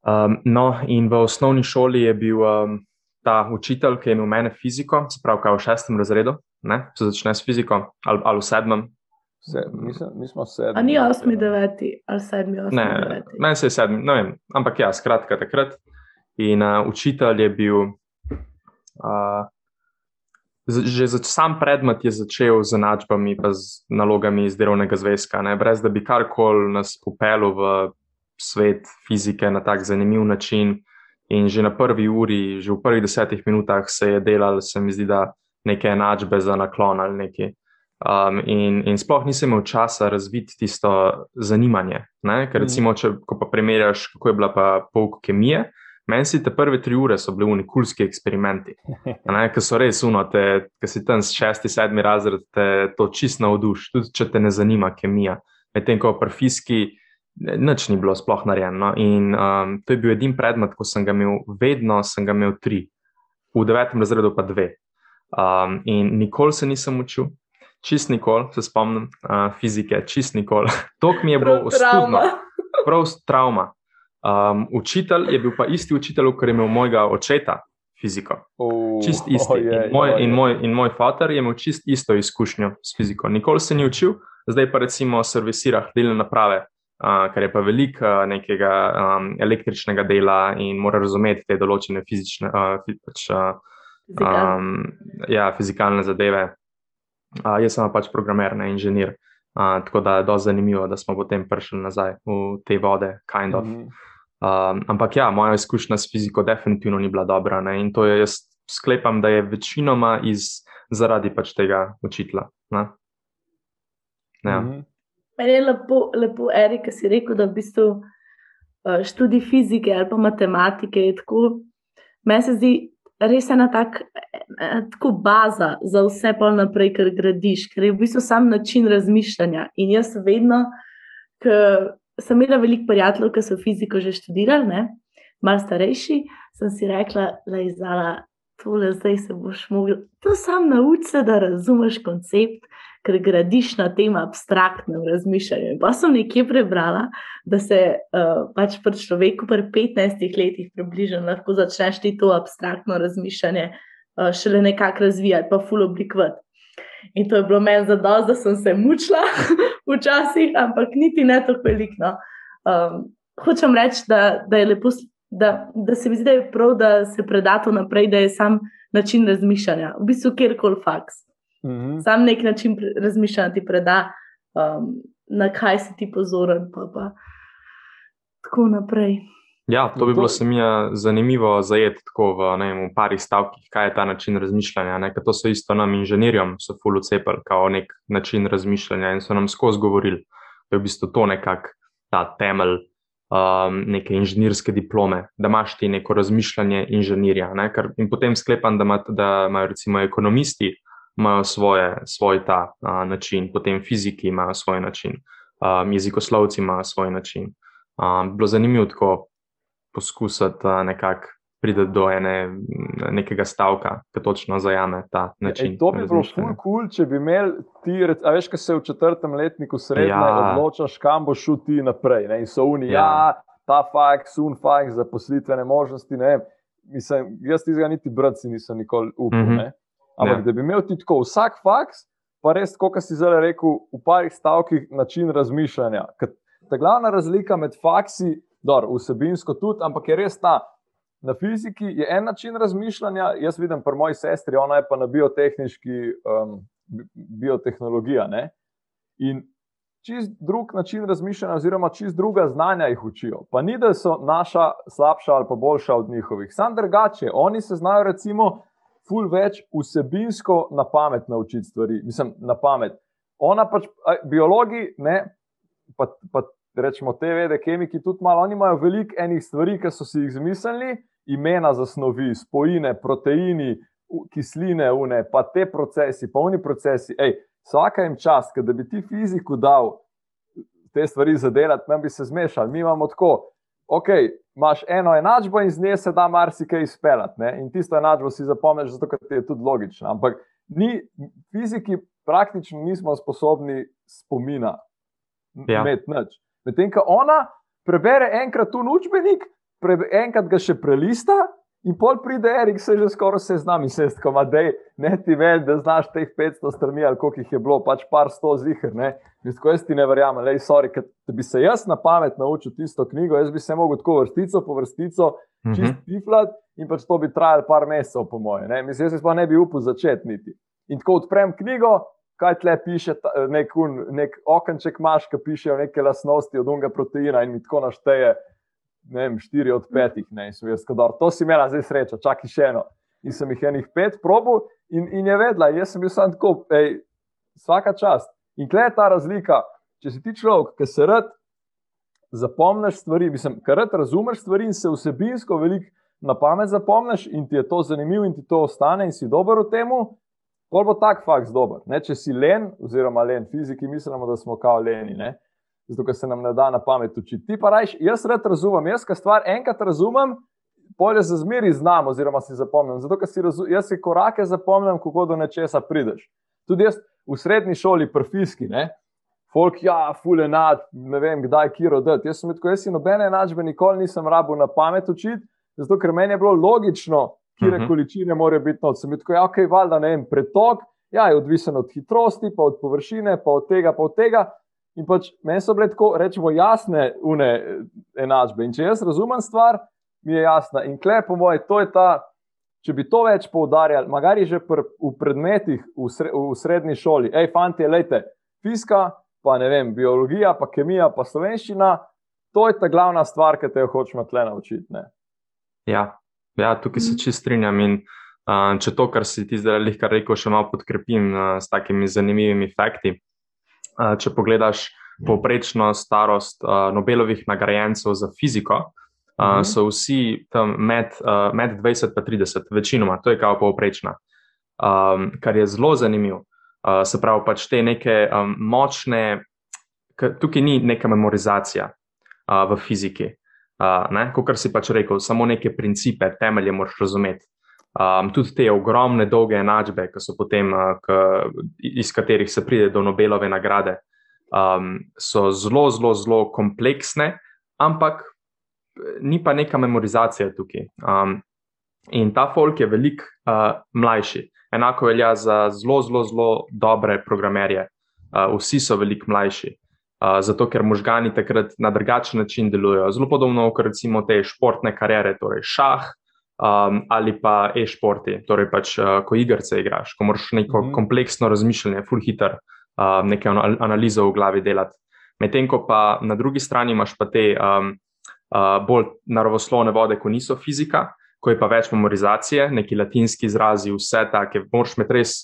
Um, no, in v osnovni šoli je bil um, ta učitelj, ki je imel mene fiziko, se pravi, kaj v šestem razredu, ne, se začne s fiziko, ali, ali v sedmem, Se, mislim, mi smo sedmi. A ni osmi, deveti ali sedmi, osmi, ne, deveti. Ne, se je sedmi, ne vem, ampak ja, skratka takrat. In uh, učitelj je bil, uh, že za sam predmet je začel z enačbami, pa z nalogami iz delovnega zvezka, ne, brez da bi karkoli nas popeljal v svet fizike na tak zanimiv način. In že na prvi uri, že v prvih desetih minutah se je delal, se mi zdi, da neke enačbe za naklon ali nekaj. Um, in, in sploh nisem imel časa razviti tisto zanimanje. Ne? Ker, mhm. recimo, če pa primerjaš, kako je bila pa pouk kemije, meni si te prve tri ure so bili unikulski eksperimenti, ki so res uno, ki si tam s šesti, sedmi razred, te to čisto navduš, tudi če te ne zanima kemija. Medtem ko pri fiski nič ni bilo sploh narejeno. In um, to je bil edini predmet, ko sem ga imel, vedno sem ga imel tri, v devetem razredu pa dve. Um, in nikoli se nisem učil čist nikoli, se spomnim uh, fizike, čist nikoli. To mi je bilo ostudno, prav trauma. Um, učitelj je bil pa isti učitelj, ker je imel mojega očeta fiziko. Uh, čist isti. Oh, je, in, moj, oh, in, moj, in moj oče je imel čist isto izkušnjo s fiziko. Nikoli se ni učil, zdaj pa recimo servisira hladilne naprave. Uh, ker je pa veliko uh, nekega um, električnega dela in mora razumeti te določene fizične, uh, pač, uh, um, ja, fizikalne zadeve. Uh, jaz sem pač programer, ne inženir. Uh, tako da je dosti zanimivo, da smo potem prišli nazaj v te vode, kind of. Mm -hmm. um, ampak ja, moja izkušnja s fiziko definitivno ni bila dobra. Ne? In to je, jaz sklepam, da je večinoma iz, zaradi pač tega učitla. Ja. Mm -hmm. Meni je lepo, lepo Erik, ki si rekel, da v bistvu študij fizike ali pa matematike je tako. Meni se zdi, res ena tak, tako baza za vse pa naprej, kar gradiš, ker je v bistvu sam način razmišljanja. In jaz vedno, ker sem imela veliko prijateljev, ki so fiziko že študirali, malo starejši, sem si rekla, da je zala. Tole, zdaj se boš mogel. To sam nauči, da razumeš koncept, ker gradiš na tem abstraktnem razmišljanju. Pa sem nekje prebrala, da se uh, pač pri človeku pri 15 letih približno lahko začneš ti to abstraktno razmišljanje uh, šele nekako razvijati, pa full oblikovati. In to je bilo meni za dosto, da sem se mučila včasih, ampak niti ne tako veliko. No. Um, hočem reči, da, da je lepo, da, da se mi zdi, da je prav, da se predato naprej, da je sam način razmišljanja, v bistvu kjerkoli faks. Mm -hmm. Sam nek način razmišljanja ti preda, um, na kaj si ti pozoren, pa, pa tako naprej. Ja, to bi bilo se mi zanimivo zajeti tako v, vem, v parih stavkih, kaj je ta način razmišljanja. Ne? To so isto nam inženirjem, so fully cepili, kao nek način razmišljanja in so nam skozi govorili, da je v bistvu to nekako ta temelj um, neke inženirske diplome, da imaš ti neko razmišljanje inženirja. Ne? Ker, in potem sklepam, da, ima, da imajo recimo ekonomisti svoje, svoj ta uh, način, potem fiziki imajo svoj način, um, jezikoslovci imajo svoj način. Um, bilo zanimivo tako poskusiti uh, nekako priti do ene, nekega stavka, ki točno zajame ta način. Ej, to bi bilo ful cool, če bi imel ti, a veš, kaj se v četrtem letniku srednje ja. odločaš, kam boš šel ti naprej. Ne? In so oni, ja. ja, ta faks, un faks, zaposlitvene možnosti. Mislim, jaz tega niti brati nisem nikoli upal. Mm -hmm. Ampak ja. da bi imel ti tako vsak faks, pa res, kot si zdaj rekel, v parih stavkih način razmišljanja. Ker ta glavna razlika med faksi, dobro, vsebinsko tudi, ampak je res ta. Na fiziki je en način razmišljanja, jaz vidim pri moji sestri, ona je pa na biotehnički, um, biotehnologija. Ne? In čist drug način razmišljanja, oziroma čist druga znanja jih učijo. Pa ni, da so naša slabša ali pa boljša od njihovih. Sam drugače, oni se znajo, recimo, ful več vsebinsko na pamet naučiti stvari, mislim, na pamet. Ona pač, biologi, ne, pa, pa rečemo te vede, kemiki tudi malo, oni imajo veliko enih stvari, ki so si jih zmislili, imena za snovi, spojine, proteini, kisline, une, pa te procesi, pa oni procesi. Ej, vsaka jim čas, da bi ti fiziku dal te stvari zadelati, nam bi se zmešali. Mi imamo tako, ok, imaš eno enačbo in z nje se da marsikaj izpeljati. In tisto enačbo si zapomniš, zato ker je tudi logično. Ampak ni, fiziki praktično nismo sposobni spomina ja. imeti nič. Medtem ko ona prebere enkrat tu učbenik, enkrat ga še prelista. In pol pride Erik, se že skoraj vse z nami, se tako ima, da ne ti veš, da znaš teh 500 strani ali koliko jih je bilo, pač par sto zihar. Tako jaz ti ne verjamem, le, sorry, da bi se jaz na pamet naučil tisto knjigo, jaz bi se lahko tako vrstico po vrstico čist mhm. piflat in pač to bi trajalo par mesecev, po moje. Ne? Mislim, jaz pa ne bi upal začeti niti. In tako odprem knjigo, kaj tle piše, nek, nek okenček imaš, ki piše neke lasnosti od unga proteina in mi tako našteje ne vem, štiri od petih, ne, in sem jaz skadar. To si imela zdaj srečo, čakaj še eno. In sem jih enih pet probil in, in je vedela, jaz sem bil sam tako, ej, vsaka čast. In kle je ta razlika, če si ti človek, ki se rad zapomniš stvari, mislim, ki rad razumeš stvari in se vsebinsko veliko na pamet zapomniš in ti je to zanimivo in ti to ostane in si dober v tem, pol bo tak faks dober. Ne, če si len, oziroma len fiziki, mislimo, da smo kao leni. Ne zato ker se nam ne da na pamet učiti. Ti pa rajš, jaz rad razumem, jaz ka stvar enkrat razumem, polje za zmeri znam, oziroma si zapomnim. Zato ker si razum, jaz si korake zapomnim, kako do nečesa prideš. Tudi jaz v srednji šoli, profiski, ne. Folk, ja, fule nad, ne vem, kdaj kiro dati. Jaz sem tako, jaz si nobene enačbe nikoli nisem rabil na pamet učiti, zato ker meni je bilo logično, kje uh mhm. -huh. količine morajo biti noč. Sem tako, ja, ok, valjda ne vem, pretok, ja, je odvisen od hitrosti, pa od površine, pa od tega, pa od tega. In pač meni so bile tako, rečemo, jasne une enačbe. In če jaz razumem stvar, mi je jasna. In klep, po mojem, to je ta, če bi to več poudarjali, magari že pr, v predmetih v, sre, v srednji šoli, hej, fanti, lejte, fizika, pa ne vem, biologija, pa kemija, pa slovenščina, to je ta glavna stvar, ki te jo hočemo tle naučiti. Ja, ja, tukaj se čist strinjam. In uh, če to, kar si ti zdaj rekel, še malo podkrepim uh, s takimi zanimivimi fakti če pogledaš povprečno starost Nobelovih nagrajencev za fiziko, mhm. so vsi tam med, med 20 in 30, večinoma, to je kao povprečna. Um, kar je zelo zanimivo, uh, se pravi, pač te neke um, močne, tukaj ni neka memorizacija uh, v fiziki, uh, kot si pač rekel, samo neke principe, temelje moraš razumeti. Um, tudi te ogromne, dolge enačbe, potem, uh, k, iz katerih se pride do Nobelove nagrade, um, so zelo, zelo, zelo kompleksne, ampak ni pa neka memorizacija tukaj. Um, in ta folk je veliko uh, mlajši. Enako velja za zelo, zelo, zelo dobre programerje. Uh, vsi so veliko mlajši. Uh, zato, ker možgani takrat na drugačen način delujejo. Zelo podobno kot recimo te športne kariere, torej šah, um, ali pa e-športi, torej pač, uh, ko igrice igraš, ko moraš neko mm. kompleksno razmišljanje, full hitter, uh, nekaj analizo v glavi delati. Medtem ko pa na drugi strani imaš pa te um, uh, bolj naravoslovne vode, ko niso fizika, ko je pa več memorizacije, neki latinski izrazi, vse take, moraš imeti res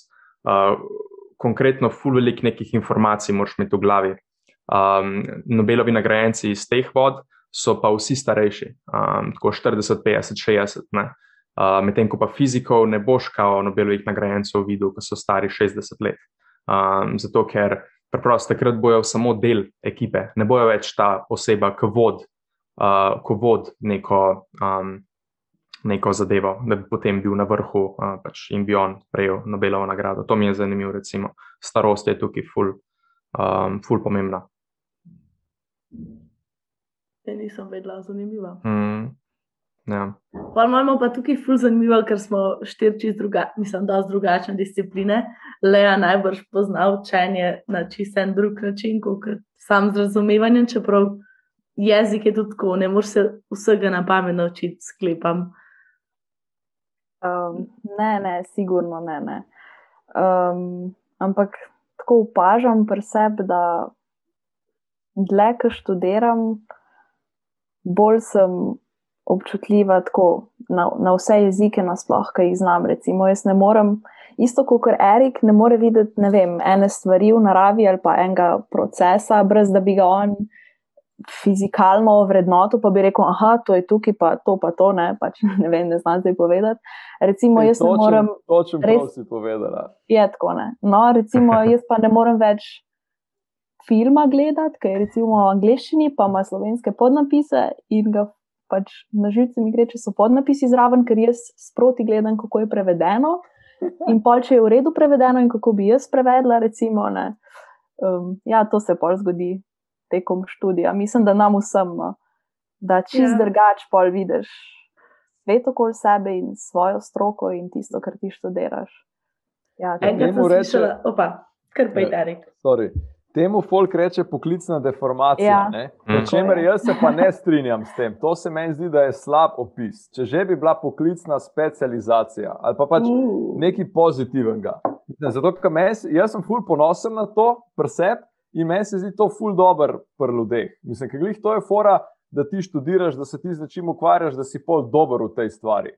uh, konkretno, full velik nekih informacij, moraš imeti v glavi. Um, Nobelovi nagrajenci iz teh vod so pa vsi starejši, um, tako 40, 50, 60. Uh, Medtem ko pa fizikov ne boš kao Nobelovih nagrajencev videl, ko so stari 60 let. Um, zato ker preprosto takrat bojo samo del ekipe, ne bojo več ta oseba, ki vod, uh, ko vod neko, um, neko zadevo, da bi potem bil na vrhu uh, pač in bi on prejel Nobelovo nagrado. To mi je zanimivo, recimo, starost je tukaj ful, um, ful pomembna. Ja, nisem vedela, zanimiva. Mm. Ja. Pa imamo pa tukaj ful zanimivo, ker smo štirči drugačni, mislim, da so drugačne discipline. Leja najbrž pozna učenje na čist en drug način, kot sam z razumevanjem, čeprav jezik je tudi tako, ne moreš se vsega na pamet naučiti, sklepam. Um, ne, ne, sigurno ne. ne. Um, ampak tako opažam pri sebi, da dlje, ko študiram, bolj sem občutljiva na, na vse jezike, nasploh, ki jih znam. Recimo, jaz ne morem, isto kot Erik, ne more videti ne vem, ene stvari v naravi ali pa enega procesa, brez da bi ga on fizikalno vrednotil, pa bi rekel, ah, to je tukaj, pa to, pa to, ne, pač, ne vem, ne znam zdaj povedati. Recimo, jaz točen, ne morem. Točno, res si povedala. Je tako, ne. No, recimo, jaz pa ne morem več. Filma gledati, ki je recimo v angleščini, pa ima slovenske podnapise in ga pač na živce mi gre, če so podnapisi zraven, ker jaz sproti gledam, kako je prevedeno. In pol, če je v redu prevedeno, in kako bi jaz prevedla, recimo, um, ja, to se pol zgodi tekom študija. Mislim, da nam vsem, no, da čist ja. drugač pol vidiš svet okoli sebe in svojo stroko in tisto, kar ti študiraš. Ja, Enkrat sem slišala, opa, kar pa je Derek. Temu folk reče poklicna deformacija. Ja. Mm. Čemer jaz se pa ne strinjam s tem. To se meni zdi, da je slab opis. Če že bi bila poklicna specializacija ali pa pač uh. nekaj pozitivnega. Zato, ker jaz sem ful ponosen na to, preseb in meni se zdi to ful dober pri ljudeh. Mislim, ker glih to je fora, da ti študiraš, da se ti z nečim ukvarjaš, da si pol dober v tej stvari.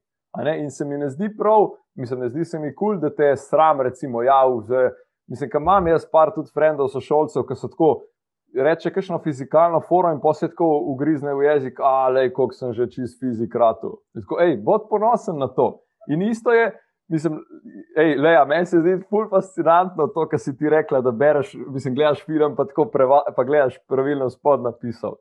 In se mi ne zdi prav, mislim, ne zdi se mi kul, cool, da te je sram, recimo, ja, vzeti. Mislim, da imam jaz par tudi frendov, sošolcev, ki so tako. Reče, kakšno fizikalno forum in posebej tako ugrizne v jezik, ali kako sem že čist fizik ratu. Ej, bod ponosen na to. In isto je, mislim, ej, leja, meni se zdi ful fascinantno to, kar si ti rekla, da bereš, mislim, gledaš film, pa tako preva, pa gledaš pravilno spod napisal.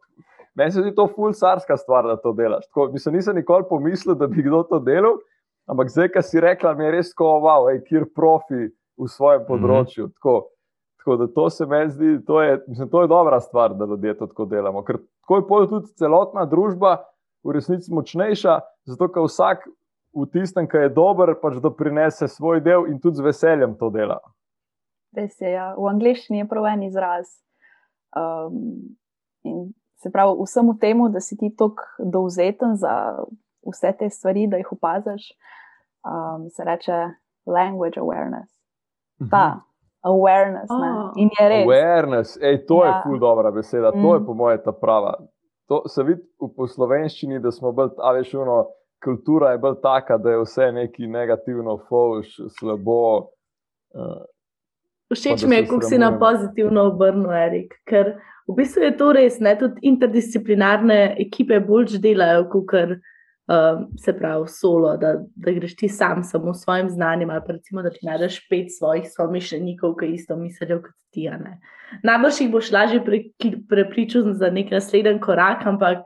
Meni se zdi to ful sarska stvar, da to delaš. Tako, mislim, nisem nikoli pomislil, da bi kdo to delal, ampak zdaj, kar si rekla, mi je res tako, wow, ej, kjer profi v svojem mhm. področju. Mm -hmm. tako, tako da to se meni zdi, to je, mislim, to je dobra stvar, da ljudje to tako delamo. Ker tako je tudi celotna družba v resnici močnejša, zato ker vsak v tistem, ki je dober, pač doprinese svoj del in tudi z veseljem to dela. Res je, ja. v angleščini je prav en izraz. Um, in se pravi, vsemu temu, da si ti tako dovzeten za vse te stvari, da jih opaziš, um, se reče language awareness ta mhm. awareness. Oh. In je res. Awareness, Ej, to ja. je ful dobra beseda, mm. to je mm. po mojem ta prava. To se vidi v slovenščini, da smo bolj, a veš, uno, kultura je bolj taka, da je vse neki negativno, fauš, slabo. Uh, Všeč mi je, kako si na pozitivno obrnil, Erik, ker v bistvu je to res, ne tudi interdisciplinarne ekipe bolj delajo, kot um, se pravi, solo, da, da greš ti sam, samo s svojim znanjem, ali pa recimo, da ti najdeš pet svojih somišljenikov, ki isto mislijo kot ti. Najbrž jih boš lažje pre, prepričal za nek naslednji korak, ampak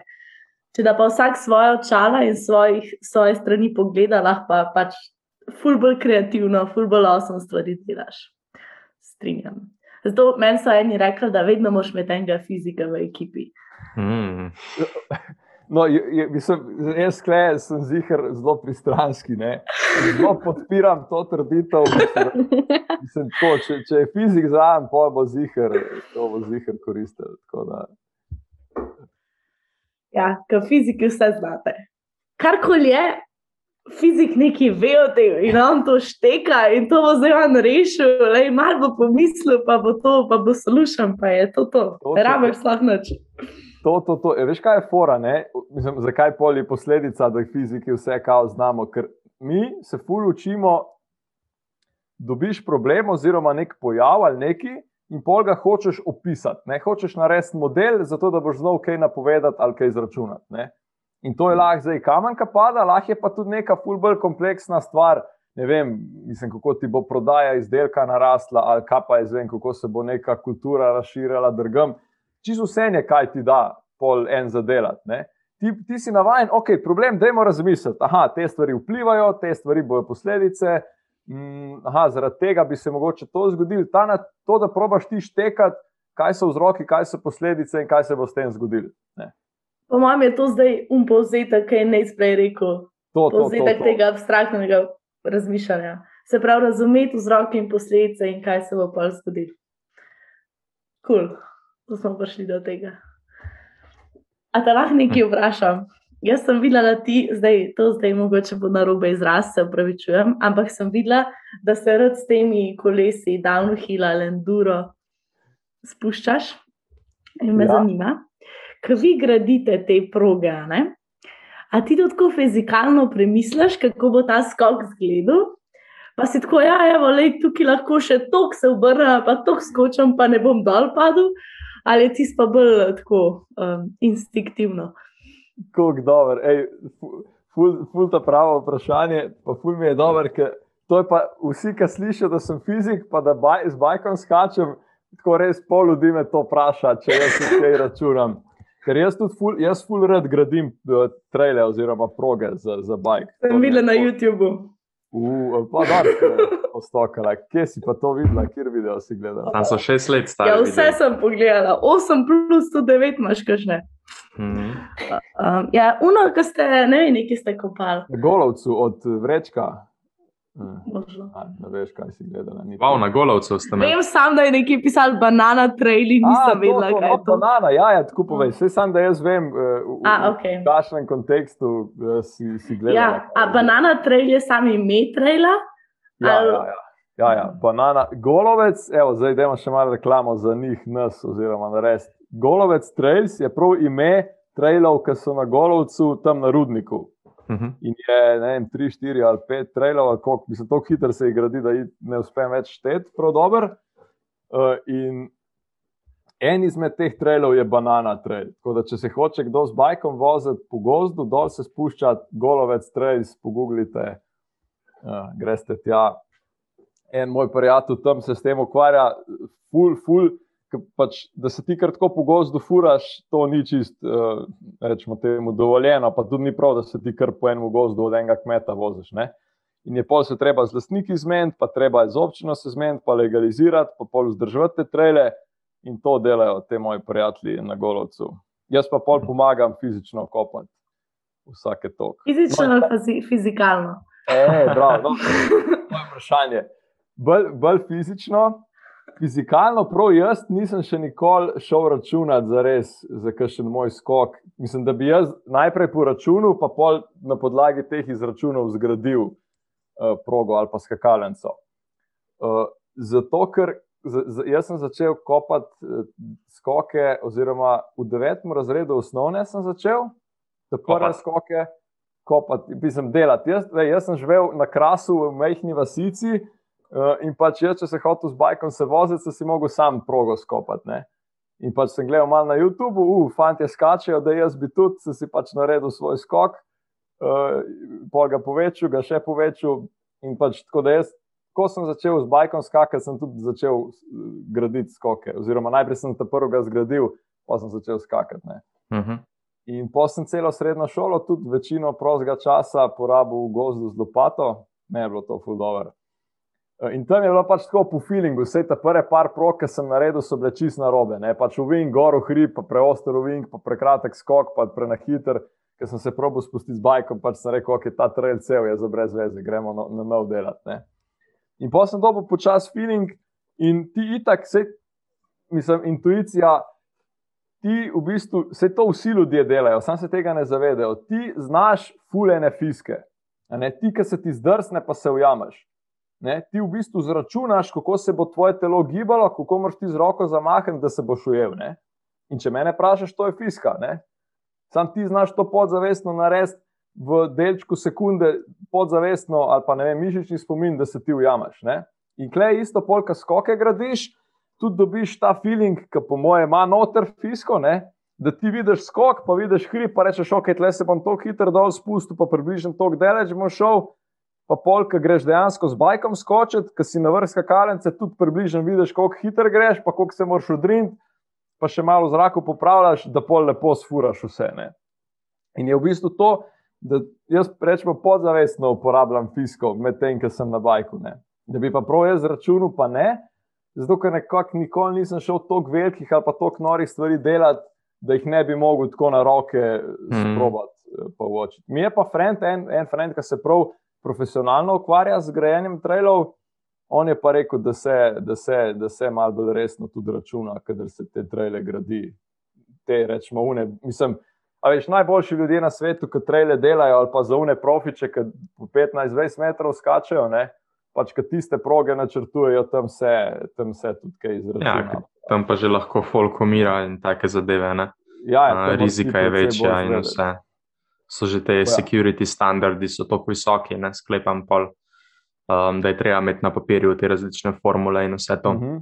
če da pa vsak svoje očala in svojih, svoje strani pogleda, lahko pa pač ful bolj kreativno, ful bolj osem stvari delaš. Strinjam. Zato meni so eni rekli, da vedno moš imeti enega fizika v ekipi. Mm. No, je, je, mislim, jaz sklej, sem zihar zelo pristranski. Zelo podpiram to trditev. Mislim, to, če, če je fizik zraven, pa bo zihar, to bo zihar koristil. Ja, kot fiziki vse znate. Karkoli je, fizik neki ve o tem in on to šteka in to bo zdaj on rešil, le malo bo pomislil, pa bo to, pa bo slušal, pa je to to. Rabeš sploh noč. To, to, to. E, veš, kaj je fora? Mislim, zakaj poli posledica, da fiziki vse kao znamo? Ker mi se ful učimo, dobiš problem oziroma nek pojav ali neki in pol ga hočeš opisati. Ne hočeš narediti model, zato da boš znal kaj napovedati ali kaj izračunati. Ne? In to je lahko zdaj kamen, ki pada, lahko je pa tudi neka fulbr kompleksna stvar. Ne vem, mislim, kako ti bo prodaja izdelka narasla, ali kaj pa je zvem, kako se bo neka kultura razširila drugam. Čisto vse je, kaj ti da, pol en za delati. Ti, ti si navaden, ok, problem, dajmo razmisliti. Aha, te stvari vplivajo, te stvari bojo posledice. Mm, aha, zaradi tega bi se mogoče to zgodilo. Ta na to, da probaš ti štekati, kaj so vzroki, kaj so posledice in kaj se bo s tem zgodilo. Po mojem je to zdaj um povzetek, kaj je najsprej rekel. To, to, povzetek to, to. tega abstraktnega razmišljanja. Se pravi, razumeti vzroke in posledice in kaj se bo pa zgodilo. Kul, cool. To smo prišli do tega. A te lahko nekaj vprašam? Jaz sem videla, da ti zdaj, to zdaj mogoče bo na robe izraz, se upravičujem, ampak sem videla, da se rad s temi kolesi, downhill ali enduro spuščaš in me ja. zanima ki vi gradite te proge. Ne? A ti to tako fizikalno premisliš, kako bo ta skok izgledal? Pa si tako, ja, evo, lej, tukaj lahko še tok se obrne, pa tok skočim, pa ne bom dol padel, ali ti pa bolj tako um, instinktivno. Kako dobro, ful, ful ta pravo vprašanje, pa ful mi je dobro, ker to je pa vsi, ki slišijo, da sem fizik, pa da baj, z bajkom skačem, tako res pol ljudi me to vpraša, če jaz nekaj računam. Ker jaz tudi ful, jaz ful red gradim uh, traile oziroma proge za, za bajk. Sem videl na YouTubu. Uh, pa da, ostokala. Kje si pa to videla, kjer video si gledala? Tam so šest let stari. Ja, vse video. sem pogledala, 8 plus 109 imaš kažne. Mm -hmm. um, ja, uno, ki ste, ne vem, neki ste kopali. Golovcu od vrečka. Ne veš, kaj si gledal. Wow, na golovcu ste me. Vem sam, da je nekaj pisal banana trailing, nisem vedela, kaj je to. Banana, ja, ja tako povej. Vse sam, da jaz vem, uh, v, a, okay. v kakšnem kontekstu uh, si, si gledal. Ja, a banana trail je sam ime traila? Ja, ja, ja. Ja, ja, banana, golovec, evo, zdaj idemo še malo reklamo za njih, nas, oziroma na res. Golovec Trails je prav ime trailov, ki so na golovcu, tam na rudniku. Uh mhm. -huh. In je ne vem, tri, štiri ali pet trailov, koliko, mislim, tako hitro se jih gradi, da ne uspem več šteti, prav dober. Uh, in en izmed teh trailov je banana trail. Tako da, če se hoče kdo z bajkom voziti po gozdu, dol se spuščati, golovec trails, pogooglite, uh, greste tja. En moj prijatelj tam se s tem ukvarja, full, full pač, da se ti kar tako po gozdu furaš, to ni čist, uh, rečemo, temu dovoljeno, pa tudi ni prav, da se ti kar po enem gozdu od enega kmeta voziš. Ne? In je pol se treba z lastniki zmeniti, pa treba z občino se zmeniti, pa legalizirati, pa pol vzdrževati te trele in to delajo te moji prijatelji na golovcu. Jaz pa pol pomagam fizično kopati vsake tok. Fizično ali no, fizikalno? E, bravo, no, to je vprašanje. Bolj, bolj fizično, Fizikalno, prav jaz nisem še nikoli šel računati za res, za kakšen moj skok. Mislim, da bi jaz najprej po računu, pa pol na podlagi teh izračunov zgradil uh, progo ali pa skakalnico. Uh, zato, ker z, z, jaz sem začel kopati uh, skoke, oziroma v devetem razredu osnovne sem začel, te prve skoke kopati, pisem delati. Jaz, jaz sem živel na krasu v majhni vasici. Uh, in pač jaz, če se hotel z bajkom se voziti, si mogel sam progo skopati. Ne? In pač sem gledal malo na YouTubu, uf, fanti skačejo, da jaz bi tudi si pač naredil svoj skok, uh, pol ga povečal, ga še povečal. In pač tako da jaz, ko sem začel z bajkom skakati, sem tudi začel eh, graditi skoke. Oziroma najprej sem ta prvega zgradil, pa sem začel skakati. Uh mhm. -huh. In pa sem celo srednjo šolo, tudi večino prostega časa porabil v gozdu z lopato, ne je bilo to fuldover. Eh, in tam je bilo pač tako po feelingu, vse te prve par prog, ki sem naredil, so bile čist na robe. Pač v Ving, gor v hrib, pa preoster v Ving, pa prekratek skok, pa prenahiter, ker sem se probil spustiti z bajkom, pač sem rekel, ok, ta trail cel je za brez veze, gremo no, na nov delat. Ne? In pa sem dobil počas feeling in ti itak, se, mislim, intuicija, ti v bistvu, se to vsi ljudje delajo, sam se tega ne zavedajo, ti znaš fulene fiske. Ne, ti, ki se ti zdrsne, pa se ujameš. Ne, ti v bistvu zračunaš, kako se bo tvoje telo gibalo, kako moraš ti z roko zamahniti, da se boš ujel. Ne. In če me vprašaš, to je fiska. Ne. Sam ti znaš to podzavestno narediti v delčku sekunde, podzavestno ali pa ne vem, mišični spomin, da se ti ujameš. Ne. In klej isto polka skoke gradiš, tudi dobiš ta feeling, ki po mojem ima noter fisko. Ne da ti vidiš skok, pa vidiš hrib, pa rečeš, ok, tle se bom tako hitro dol spustil, pa približno tako daleč bom šel. Pa polk, greš dejansko z bajkom skočiti, ki si na vrhu kalence, tudi približno vidiš, koliko hitro greš, pa koliko se moraš odriniti, pa še malo v zraku popravljaš, da pol lepo sfuraš vse. Ne? In je v bistvu to, da jaz rečemo podzavestno uporabljam fisko, medtem, ko sem na bajku. Ne? Da bi pa prav jaz računal, pa ne, zato ker nekako nikoli nisem šel tako velikih ali pa tako norih stvari delati da jih ne bi mogel tako na roke mhm. sprobati. Mm. Mi je pa friend, en, en friend, ki se prav profesionalno ukvarja z grajenjem trailov. On je pa rekel, da se, da se, da se malo bolj resno tudi računa, kader se te traile gradi. Te rečemo, une, mislim. A veš, najboljši ljudje na svetu, ki traile delajo, ali pa za une profiče, ki po 15-20 metrov skačejo, ne, pač ki tiste proge načrtujejo, tam se, tam se tudi kaj izračuna. Ja, tam pa že lahko folk umira in take zadeve. Ja, ja, Rizika je večja in vse. So že te ja. security standardi, so tako visoki, ne sklepam pol, um, da je treba imeti na papirju te različne formule in vse to. Uh mhm.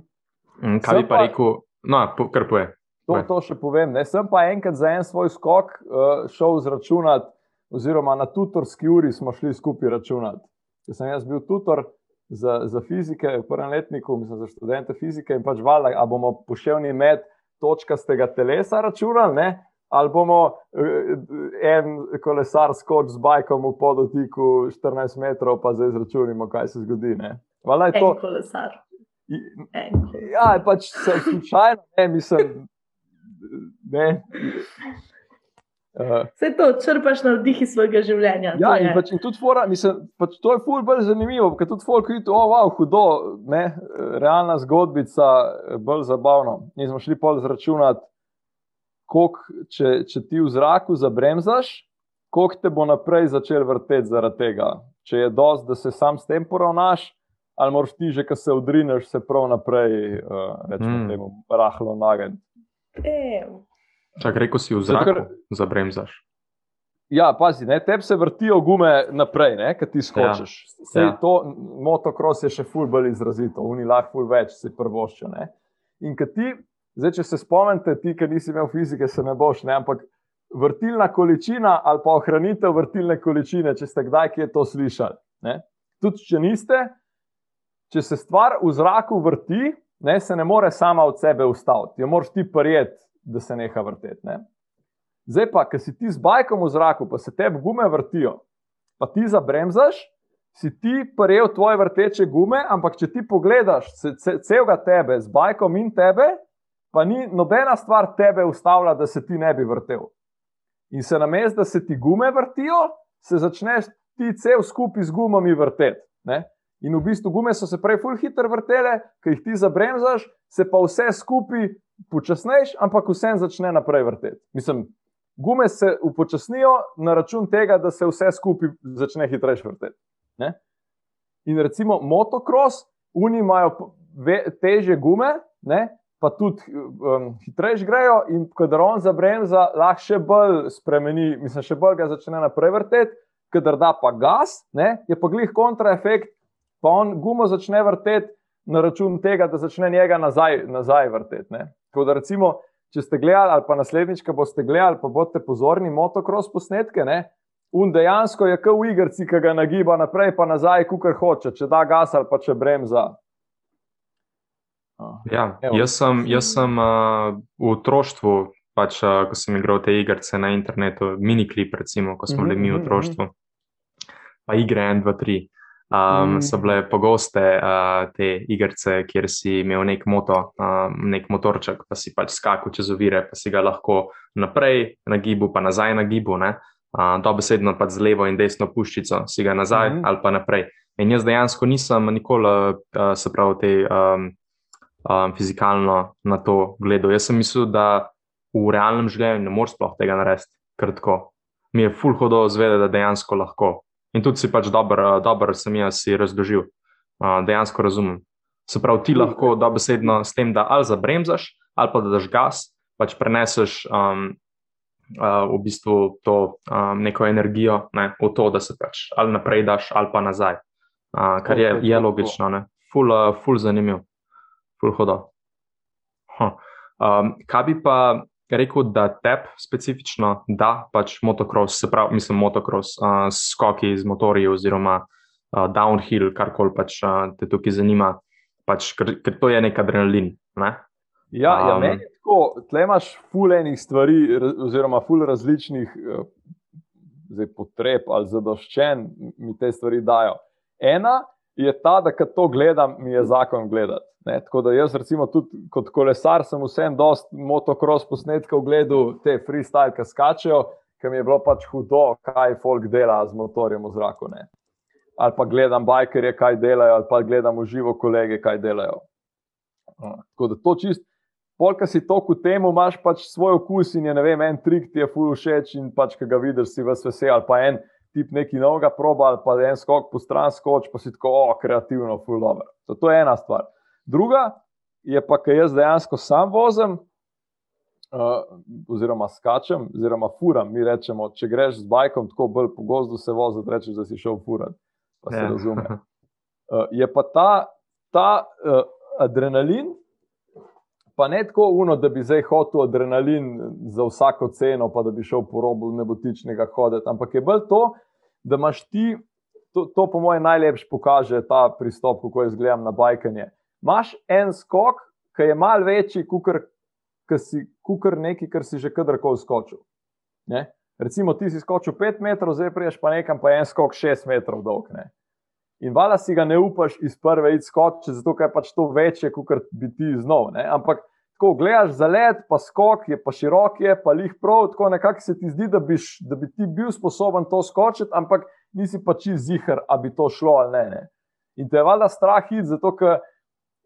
-huh. Kaj bi pa, pa rekel, no, kar poje. To, to še povem. Ne. Sem pa enkrat za en svoj skok uh, šel zračunati, oziroma na tutorski uri smo šli skupaj računati. Ker sem jaz bil tutor, za, za fizike v prvem letniku, mislim, za študente fizike in pač valjda, ali bomo poševni med točkastega telesa računali, ne? Ali bomo eh, en kolesar skoč z bajkom v podotiku 14 metrov, pa zdaj izračunimo, kaj se zgodi. Valjda je to. En kolesar. En. Ja, pač slučajno, ne, mislim. Ne. Vse uh, to črpaš na vdih iz svojega življenja. Ja, in, pač, in tudi fora, mislim, pač to je ful bolj zanimivo, ker tudi folk vidi, oh, wow, hudo, ne, realna zgodbica, bolj zabavno. In smo šli pol zračunati, koliko, če, če ti v zraku zabremzaš, koliko te bo naprej začel vrteti zaradi tega. Če je dost, da se sam s tem poravnaš, ali moraš ti že, ko se odrineš, se prav naprej, uh, rečemo, mm. temu, rahlo nagniti. Čak, rekel si v zraku, Zakar... zabremzaš. Ja, pazi, ne, tebi se vrtijo gume naprej, ki ti skočiš. Ja. Ja. To motocross je še ful bolj izrazito, oni lahko ful več si prvoščijo. In ti, zdaj, če se spomnite, ti, ki nisi imel fizike, se ne boš, ne, ampak vrtilna količina ali pa ohranitev vrtilne količine, če ste kdaj kje to slišali. Ne. Tudi če niste, če se stvar v zraku vrti, ne, se ne more sama od sebe ustaviti, jo moraš ti prijeti da se neha vrteti. Ne? Zdaj pa, ki si ti z bajkom v zraku, pa se tebi gume vrtijo, pa ti zabremzaš, si ti prejel tvoje vrteče gume, ampak če ti pogledaš celega tebe z bajkom in tebe, pa ni nobena stvar tebe ustavila, da se ti ne bi vrtel. In se namest, da se ti gume vrtijo, se začneš ti cel skupaj z gumami vrteti. In v bistvu gume so se prej ful hitro vrtele, ker jih ti zabremzaš, se pa vse skupaj počasnejš, ampak vse začne naprej vrteti. Mislim, gume se upočasnijo na račun tega, da se vse skupaj začne hitreje vrteti. Ne? In recimo motocross, oni imajo teže gume, ne? Pa tudi um, hitreje grejo, in kadar on zabremza, lahko še bolj spremeni, mislim, še bolj ga začne naprej vrteti, kadar da pa gas, ne? je pa glih kontraefekt, pa on gumo začne vrteti. Na račun tega, da začne njega nazaj, nazaj vrteti. Tako da, recimo, če ste gledali, ali pa naslednjič, ko boste gledali, pa boste pozorni motocross posnetke. Ne? Un dejansko je kot v igrici, ki ga nagiba naprej, pa nazaj, kukar hoče, če da gas ali pa če bremza. Ja, jaz sem, jaz sem uh, v otroštvu, pač, uh, ko sem igral te igrice na internetu, miniklip, recimo, ko smo bili mm -hmm, mi v mhm, otroštvu, -hmm. pa igre 1, 2, 3. Um, mm. So bile pogoste uh, te igrice, kjer si imel nek, moto, um, nek motorček, pa si pač skakal čez ovire, pa si ga lahko naprej na gibu, pa nazaj na gibu. Uh, to besedno pač z levo in desno puščico si ga nazaj mm. ali pa naprej. In jaz dejansko nisem nikoli, uh, se pravi, te, um, um, fizikalno na to gledal. Jaz sem mislil, da v realnem življenju ne moreš sploh tega narediti, ker tako. Mi je full hodo zvedeti, da dejansko lahko. In tudi si pač dobro, dober sem jaz si razložil, uh, dejansko razumem. Se pravi, ti lahko dobesedno s tem, da ali zabremzaš, ali pa da daš gas, pač preneseš um, uh, v bistvu to um, neko energijo ne, v to, da se pač ali naprej daš, ali pa nazaj. Uh, kar je, je logično, ne. Ful, uh, ful zanimiv, ful hodo. Huh. Um, kaj bi pa rekel, da tep specifično da pač motocross, se pravi, mislim, motocross, uh, skoki z motorji oziroma uh, downhill, karkoli pač uh, te tukaj zanima, pač, ker, ker to je nek adrenalin. Ne? Ja, um, ja meni je tako, tle imaš ful enih stvari, oziroma ful različnih uh, zdaj, potreb ali zadoščen, mi te stvari dajo. Ena je ta, da kad to gledam, mi je zakon gledati. Ne, tako da jaz, recimo, tudi kot kolesar, sem vsem dost motocross posnetkov gledal, te freestyle, ki skačejo, ker mi je bilo pač hudo, kaj folk dela z motorjem v zraku. Ne. Ali pa gledam bajkerje, kaj delajo, ali pa gledam v živo kolege, kaj delajo. Tako da to čist. Polka si toku temu, imaš pač svoj okus in je, ne vem, en trik ti je full všeč in pač, ki ga vidiš, si vas vesel, ali pa en tip neki novega proba, ali pa en skok po stran skoč, pa si tako, o, kreativno, full over. To, to je ena stvar. Druga je pa, ker jaz dejansko sam vozim, uh, oziroma skačem, oziroma furam. Mi rečemo, če greš z bajkom tako bolj po gozdu, se vozi, rečeš, da si šel furat. Pa se yeah. Ja. razume. Uh, je pa ta, ta uh, adrenalin. Pa ne tako uno, da bi zdaj hotel adrenalin za vsako ceno, pa da bi šel po robu nebotičnega hoditi. Ampak je bolj to, da imaš ti, to, to po mojem najlepši pokaže ta pristop, kako jaz gledam na bajkanje imaš en skok, ki je mal večji, kot nekaj, kar si že kadarkoli skočil. Ne? Recimo, ti si skočil 5 metrov, zdaj priješ pa nekam, pa je en skok 6 metrov dolg. Ne? In vala si ga ne upaš iz prve id skočiti, zato je pač to večje, kot bi ti. Ne? Ampak, ko gledaš za let, pa skok je pa širok, je pa lih prav, tako nekako se ti zdi, da, biš, da bi ti bil sposoben to skočiti, ampak nisi pa čist zihar, da bi to šlo ali ne. ne? In te je vala strah id, zato ker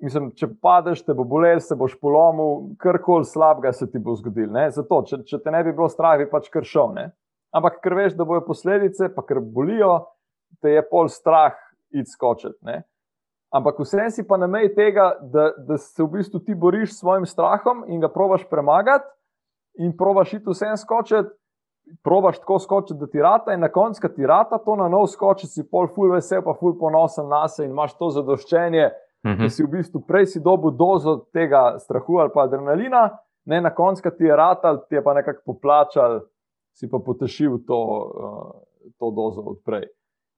Mislim, če padeš, te bo bolel, se boš polomil, karkoli slabega se ti bo zgodil. Zato, če, če te ne bi bilo strah, bi pač kar šel. Ne? Ampak, ker veš, da bojo posledice, pa ker bolijo, te je pol strah id skočiti. Ampak vsem si pa na meji tega, da, da se v bistvu ti boriš s svojim strahom in ga probaš premagati, in probaš iti vsem skočiti, probaš tako skočiti, da ti rata, in na koncu, ki ti rata to na nov skočiti, si pol ful vesel, pa ful ponosen na sebe in imaš to zadoščenje. -hmm. Da si v bistvu prej si dobil dozo tega strahu ali pa adrenalina, ne na koncu ti je ratal, ti je pa nekako poplačal, si pa potešil to, uh, to dozo odprej.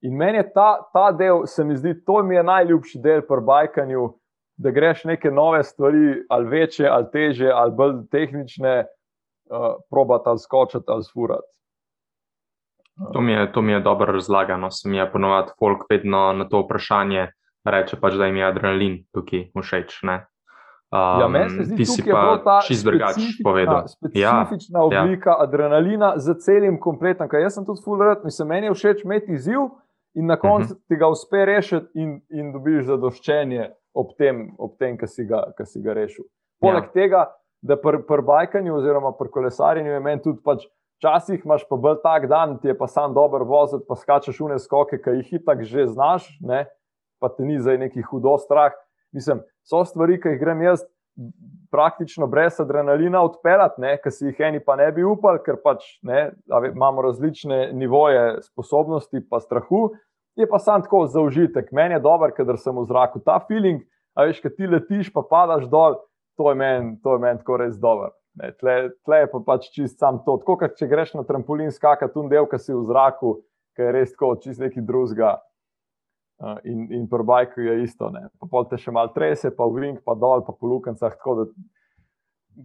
In meni je ta, ta del, se mi zdi, to mi je najljubši del pri bajkanju, da greš neke nove stvari, ali večje, ali teže, ali bolj tehnične, uh, probati ali skočiti ali sfurati. To mi, je, to mi je dobro razlagano. Sem je ponovadi folk vedno na to vprašanje, reče pač, da jim je adrenalin tukaj všeč. Um, ja, meni se zdi, da je to čisto drugače povedal. Specifična ja, oblika ja. adrenalina za celim kompletom. Jaz sem tudi full rad, mislim, meni je všeč imeti izziv in na koncu uh mhm. -huh. ti ga uspe rešiti in, in dobiš zadoščenje ob tem, ob tem ki si, si ga rešil. Poleg ja. tega, da pri pr bajkanju oziroma pri kolesarjenju je meni tudi pač. Včasih imaš pa bolj tak dan, ti je pa sam dober voziti, pa skačeš v ne skoke, ki jih itak že znaš, ne? pa te ni zdaj neki hudo strah. Mislim, so stvari, ki jih grem jaz praktično brez adrenalina odpeljati, ki si jih eni pa ne bi upali, ker pač ne, imamo različne nivoje sposobnosti in strahu. Je pa sam tako za užitek. Meni je dober, ker sem v zraku. Ta feeling, a veš, ki ti letiš, pa padaš dol, to je meni men tako res dober. Ne, tle, tle je pa pač čist sam to. Tako kot če greš na trampolin skakati, tu del, ki si v zraku, ki je res tako čist neki drugega. Uh, in in pri bajku je isto. Ne. Pa pol te še malo trese, pa v ring, pa dol, pa po lukencah.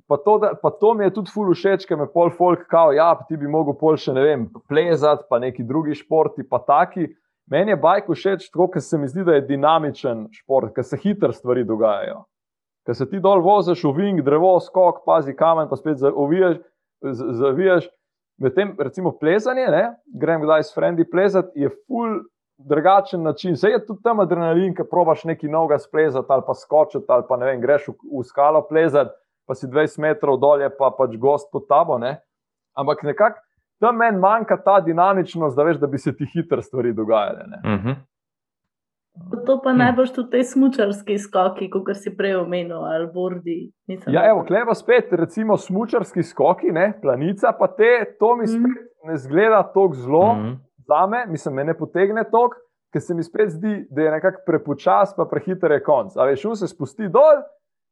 Pa to, da, pa to mi je tudi ful všeč, ker me pol folk kao, ja, ti bi mogel pol še ne vem, plezati, pa neki drugi športi, pa taki. Meni je bajk všeč, tako ker se mi zdi, da je dinamičen šport, ker se hitro stvari dogajajo. Ker se ti dol voziš ring, drevo, skok, pazi kamen, pa spet zavijaš. zavijaš. Medtem, recimo, plezanje, ne? grem kdaj s frendi plezati, je ful drugačen način. Se je tudi tam adrenalin, ki probaš nekaj novega splezati ali pa skočiti, ali pa ne vem, greš v, v skalo plezati, pa si 20 metrov dolje, pa pač gost pod tabo. Ne? Ampak nekako tam meni manjka ta dinamičnost, da veš, da bi se ti hitro stvari dogajale. Uh -huh. To pa najbolj tudi te smočarske skoki, kot si prej omenil, ali bordi. Ja, evo, kleva spet, recimo smočarski skoki, ne, planica, pa te, to mi spet mm. ne zgleda tako zelo mm. za me, mislim, me ne potegne tok, ker se mi spet zdi, da je nekako prepočas, pa prehiter je konc. A veš, se spusti dol,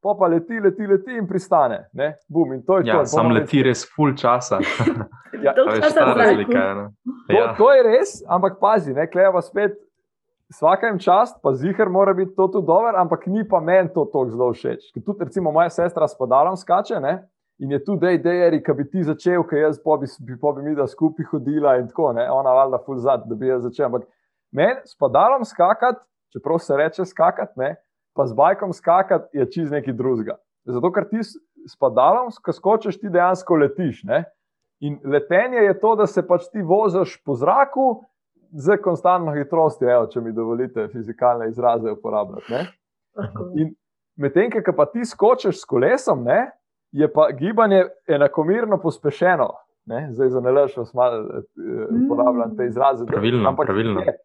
pa pa leti, leti, leti in pristane. Bum, in to je ja, to. Sam leti res full časa. ja, veš, ta razlika, to, ja. to je res, ampak pazi, ne, kleva spet. Vsakem čast, pa zihar mora biti to tudi dobro, ampak ni pa meni to tako zelo všeč. Ker tudi, recimo, moja sestra s padalom skače ne? in je tu, da je dejeri, ki bi ti začel, ker jaz pa bi, bi, bi mi da skupaj hodila in tako, ne? ona valjda ful zad, da bi jaz začel. Ampak meni s padalom skakati, čeprav se reče skakati, ne? Pa z bajkom skakati je čez neki drugega. Zato, ker ti s padalom, ko skočiš, ti dejansko letiš. Ne? In letenje je to, da se pač ti voziš po zraku z konstantno hitrostjo, če mi dovolite fizikalne izraze uporabljati. In medtem, ko pa ti skočiš s kolesom, ne, je pa gibanje enakomerno pospešeno. Ne? Zdaj za vas malo eh, uporabljam te izraze. Pravilno, ampak pravilno. Ne.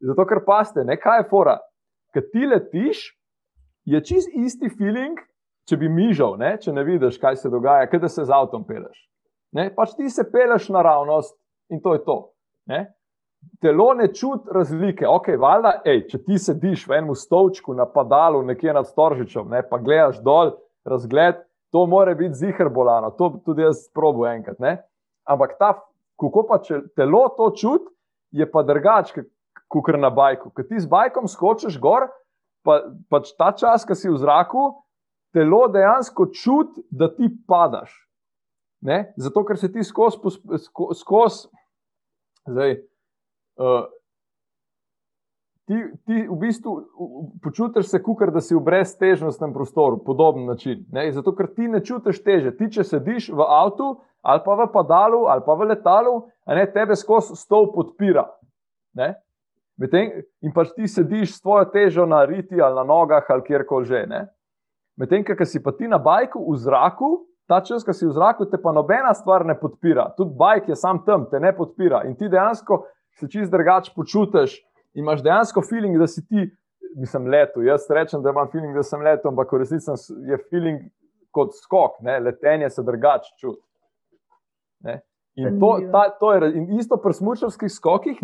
Zato, ker paste, ne, kaj je fora. Ker ti letiš, je čist isti feeling, če bi mižal, ne, če ne vidiš, kaj se dogaja, kaj da se z avtom peleš. Ne, pač ti se peleš naravnost in to je to. Ne telo ne čuti razlike. Okay, valjda, ej, če ti sediš v enem stolčku na padalu, nekje nad Storžičem, ne, pa gledaš dol, razgled, to more biti zihar bolano, to tudi jaz probu enkrat. Ne. Ampak ta, kako pa če telo to čuti, je pa drugače, kot na bajku. Ker ti z bajkom skočiš gor, pa, pač ta čas, ki si v zraku, telo dejansko čuti, da ti padaš. Ne? Zato, ker se ti skozi, skozi, zdaj, Uh, ti, ti v bistvu počutiš se, kot da si v breztežnostnem prostoru, podoben način. Ne? Zato, ker ti ne čutiš teže. Ti, če sediš v avtu ali pa v padalu ali pa v letalu, ne, tebe skozi stol podpira. Medtem, in pač ti sediš s svojo težo na riti ali na nogah ali kjerkoli že. Medtem, ker si pa ti na bajku v zraku. Ta čas, ki si v zraku, te pa nobena stvar ne podpira. Tudi bajk je sam tam, te ne podpira. In ti dejansko se čist drugače počutiš, imaš dejansko feeling, da si ti, mislim, letel. Jaz rečem, da imam feeling, da sem letel, ampak v resnici je feeling kot skok, ne? letenje se drugače čuti. In, to, ta, to je, in isto pri smočarskih skokih,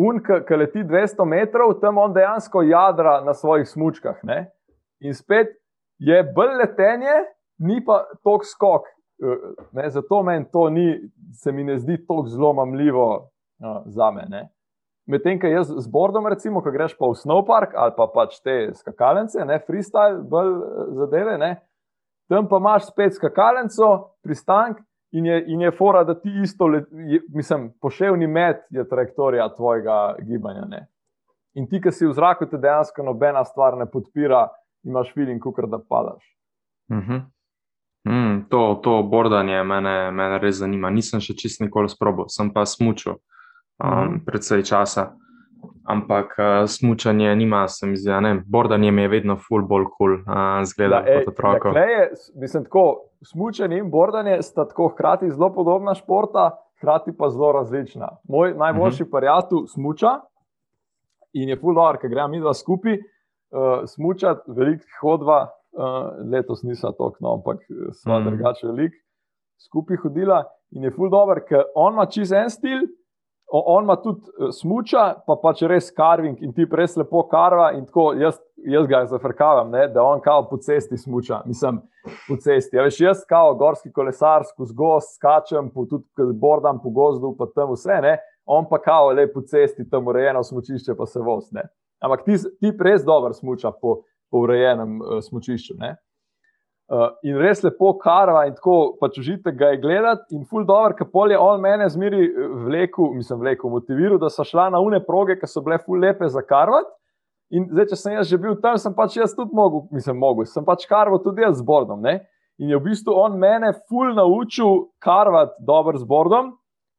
un, ki leti 200 metrov, tam on dejansko jadra na svojih smočkah. In spet je bolj letenje, ni pa tok skok. Ne, zato meni to ni, se mi ne zdi tako zelo mamljivo, uh, za me. Medtem, ko jaz z Bordom, recimo, ko greš pa v snowpark ali pa pač te skakalence, ne freestyle, bolj eh, zadeve, ne, tam pa imaš spet skakalnico, pristank in je, in je fora, da ti isto, je, mislim, poševni met je trajektorija tvojega gibanja. Ne. In ti, ki si v zraku, te dejansko nobena stvar ne podpira, imaš feeling, kot da padaš. Uh mhm. -huh. mm, to, to bordanje me, me res zanima. Nisem še čist nikoli sprobil, sem pa smučil um, mhm. predvsej časa. Ampak uh, smutanje nima, se mi zdi, ne, bordanje mi je vedno full bolj kul, cool, uh, zgleda ja, kot otrok. Mislim, tako, smutanje in bordanje sta tako hkrati zelo podobna športa, hkrati pa zelo različna. Moj najboljši uh -huh. prijatelj smuča in je full dobro, ker gremo mi dva skupaj uh, smučati, veliko hodva, uh, letos nisem tako, no, ampak sva uh mhm. -huh. drugače velik, skupaj hodila in je full dobro, ker on ima čez en stil on ima tudi eh, smuča, pa pač res karving in ti res lepo karva. Jaz, jaz ga zafrkavam, ne, da on kao po cesti smuča, mislim, po cesti. Ja, veš, jaz kao gorski kolesar, skozi gost, skačem, po, tudi bordam po gozdu, pa tam vse, ne. on pa kao le po cesti, tam urejeno smučišče, pa se voz. Ne. Ampak ti, ti res dobro smuča po, po urejenem uh, smučišču. Ne. Uh, in res lepo karva, in tako pač užite ga gledati. In ful dobro, ker pol je on mene zmeri eh, vleku, mislim, vleku, motiviral, da so šla na une proge, ki so bile ful lepe za karvat. In zdaj, če sem jaz že bil tam, sem pač jaz tudi mogel, mislim, mogel, sem pač karval tudi jaz z bordom. Ne? In je v bistvu on mene ful naučil karvat dobro z bordom,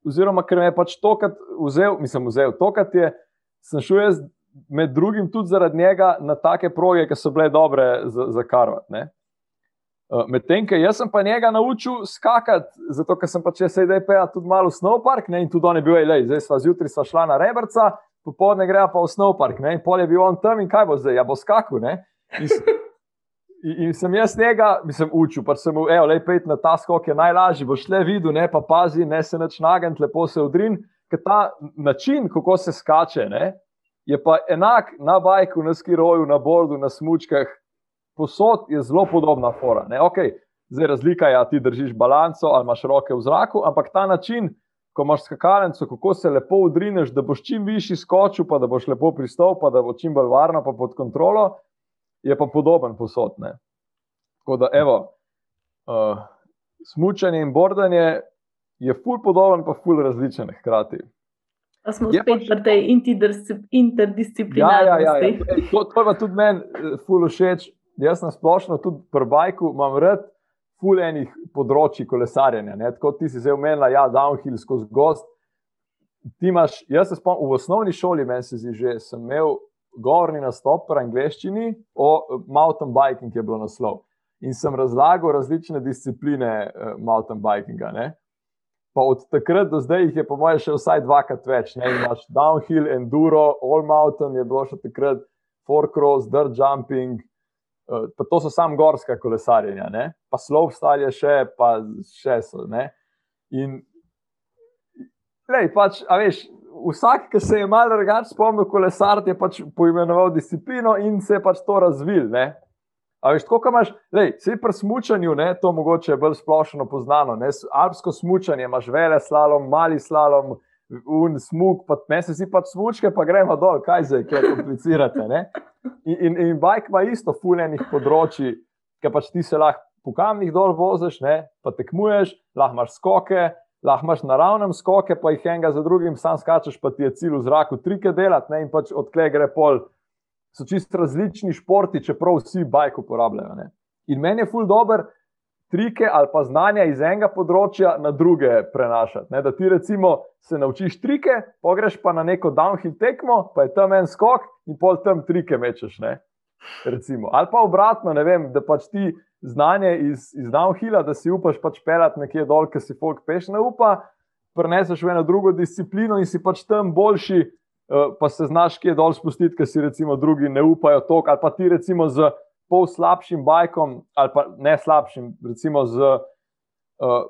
oziroma ker me je pač tokrat vzel, mislim, vzel tokrat je, sem šel jaz med drugim tudi zaradi njega na take proge, ki so bile dobre za, za karvat. Uh, Medtem, ker jaz sem pa njega naučil skakati, zato ker sem pač zdaj pejal tudi malo v snowpark, ne, in tudi on je bil, ej, zdaj sva zjutraj sva šla na rebrca, popoldne gre pa v snowpark, ne, in pol je bil on tam in kaj bo zdaj, ja bo skakal, ne. In, in, in sem jaz njega, mislim, učil, pač sem mu, evo, lej pejt na ta skok je najlažji, boš le videl, ne, pa pazi, ne se nač nagant, lepo se udrin, ker ta način, kako se skače, ne, je pa enak na bajku, na skiroju, na bordu, na smučkah, posod je zelo podobna fora. Ne? Okay, zdaj razlika je, ali ti držiš balanco ali imaš roke v zraku, ampak ta način, ko imaš skakalnico, kako se lepo udrineš, da boš čim višji skočil, pa da boš lepo pristal, pa da bo čim bolj varno, pa pod kontrolo, je pa podoben posod. Ne? Tako da, evo, uh, smučanje in bordanje je ful podoben, pa ful različen hkrati. Pa smo Je spet pri tej interdisci- Ja, interdisciplinarnosti. ja, ja, ja. Ej, To, to je pa tudi meni eh, ful všeč. Jaz na splošno tudi pri bajku imam rad ful enih področji kolesarjenja. Ne? Tako ti si zdaj omenila, ja, downhill skozi gost. Imaš, jaz se spomnim, v osnovni šoli, meni se zdi že, sem imel govorni nastop v angleščini o mountain biking, je bilo naslov. In sem razlagal različne discipline uh, mountain bikinga. Ne? Pa od takrat do zdaj jih je, po mojem, še vsaj dvakrat več. Ne? Imaš downhill, enduro, all mountain je bilo še takrat, four cross, dirt jumping, uh, pa to so samo gorska kolesarjenja, ne? pa slopestyle je še, pa še so. Ne? In lej, pač, a veš. Vsak, ki se je malo drugače spomnil, kolesar je pač poimenoval disciplino in se je pač to razvil. Ne? A veš, tako imaš, lej, vse pri smučanju, ne, to mogoče je bolj splošno poznano. Ne, alpsko smučanje, imaš vele slalom, mali slalom, un smuk, pa meni se zdi pač smučke, pa gremo dol, kaj zdaj, kaj komplicirate. Ne? In, in, in bajk ima isto fuljenih področji, ker pač ti se lahko po kamnih dol voziš, ne, pa tekmuješ, lahko imaš skoke. Lahko imaš naravnem skoke, pa jih enega za drugim, sam skačeš, pa ti je cilj v zraku trike delati, in pač odkle gre pol so čisto različni športi, čeprav vsi bajk uporabljajo. Ne. In meni je ful dobr trike ali pa znanja iz enega področja na druge prenašati. Ne. Da ti recimo se naučiš trike, pogreš pa na neko downhill tekmo, pa je tam en skok in pol tam trike mečeš. Ne. Recimo. Ali pa obratno, ne vem, da pač ti znanje iz, iz downhilla, da si upaš pač pelati nekje dol, ker si folk peš ne upa, preneseš v eno drugo disciplino in si pač tam boljši, eh, pa se znaš kje dol spustiti, ker si recimo drugi ne upajo to, ali pa ti recimo z pol slabšim bajkom, ali pa ne slabšim, recimo z. Uh,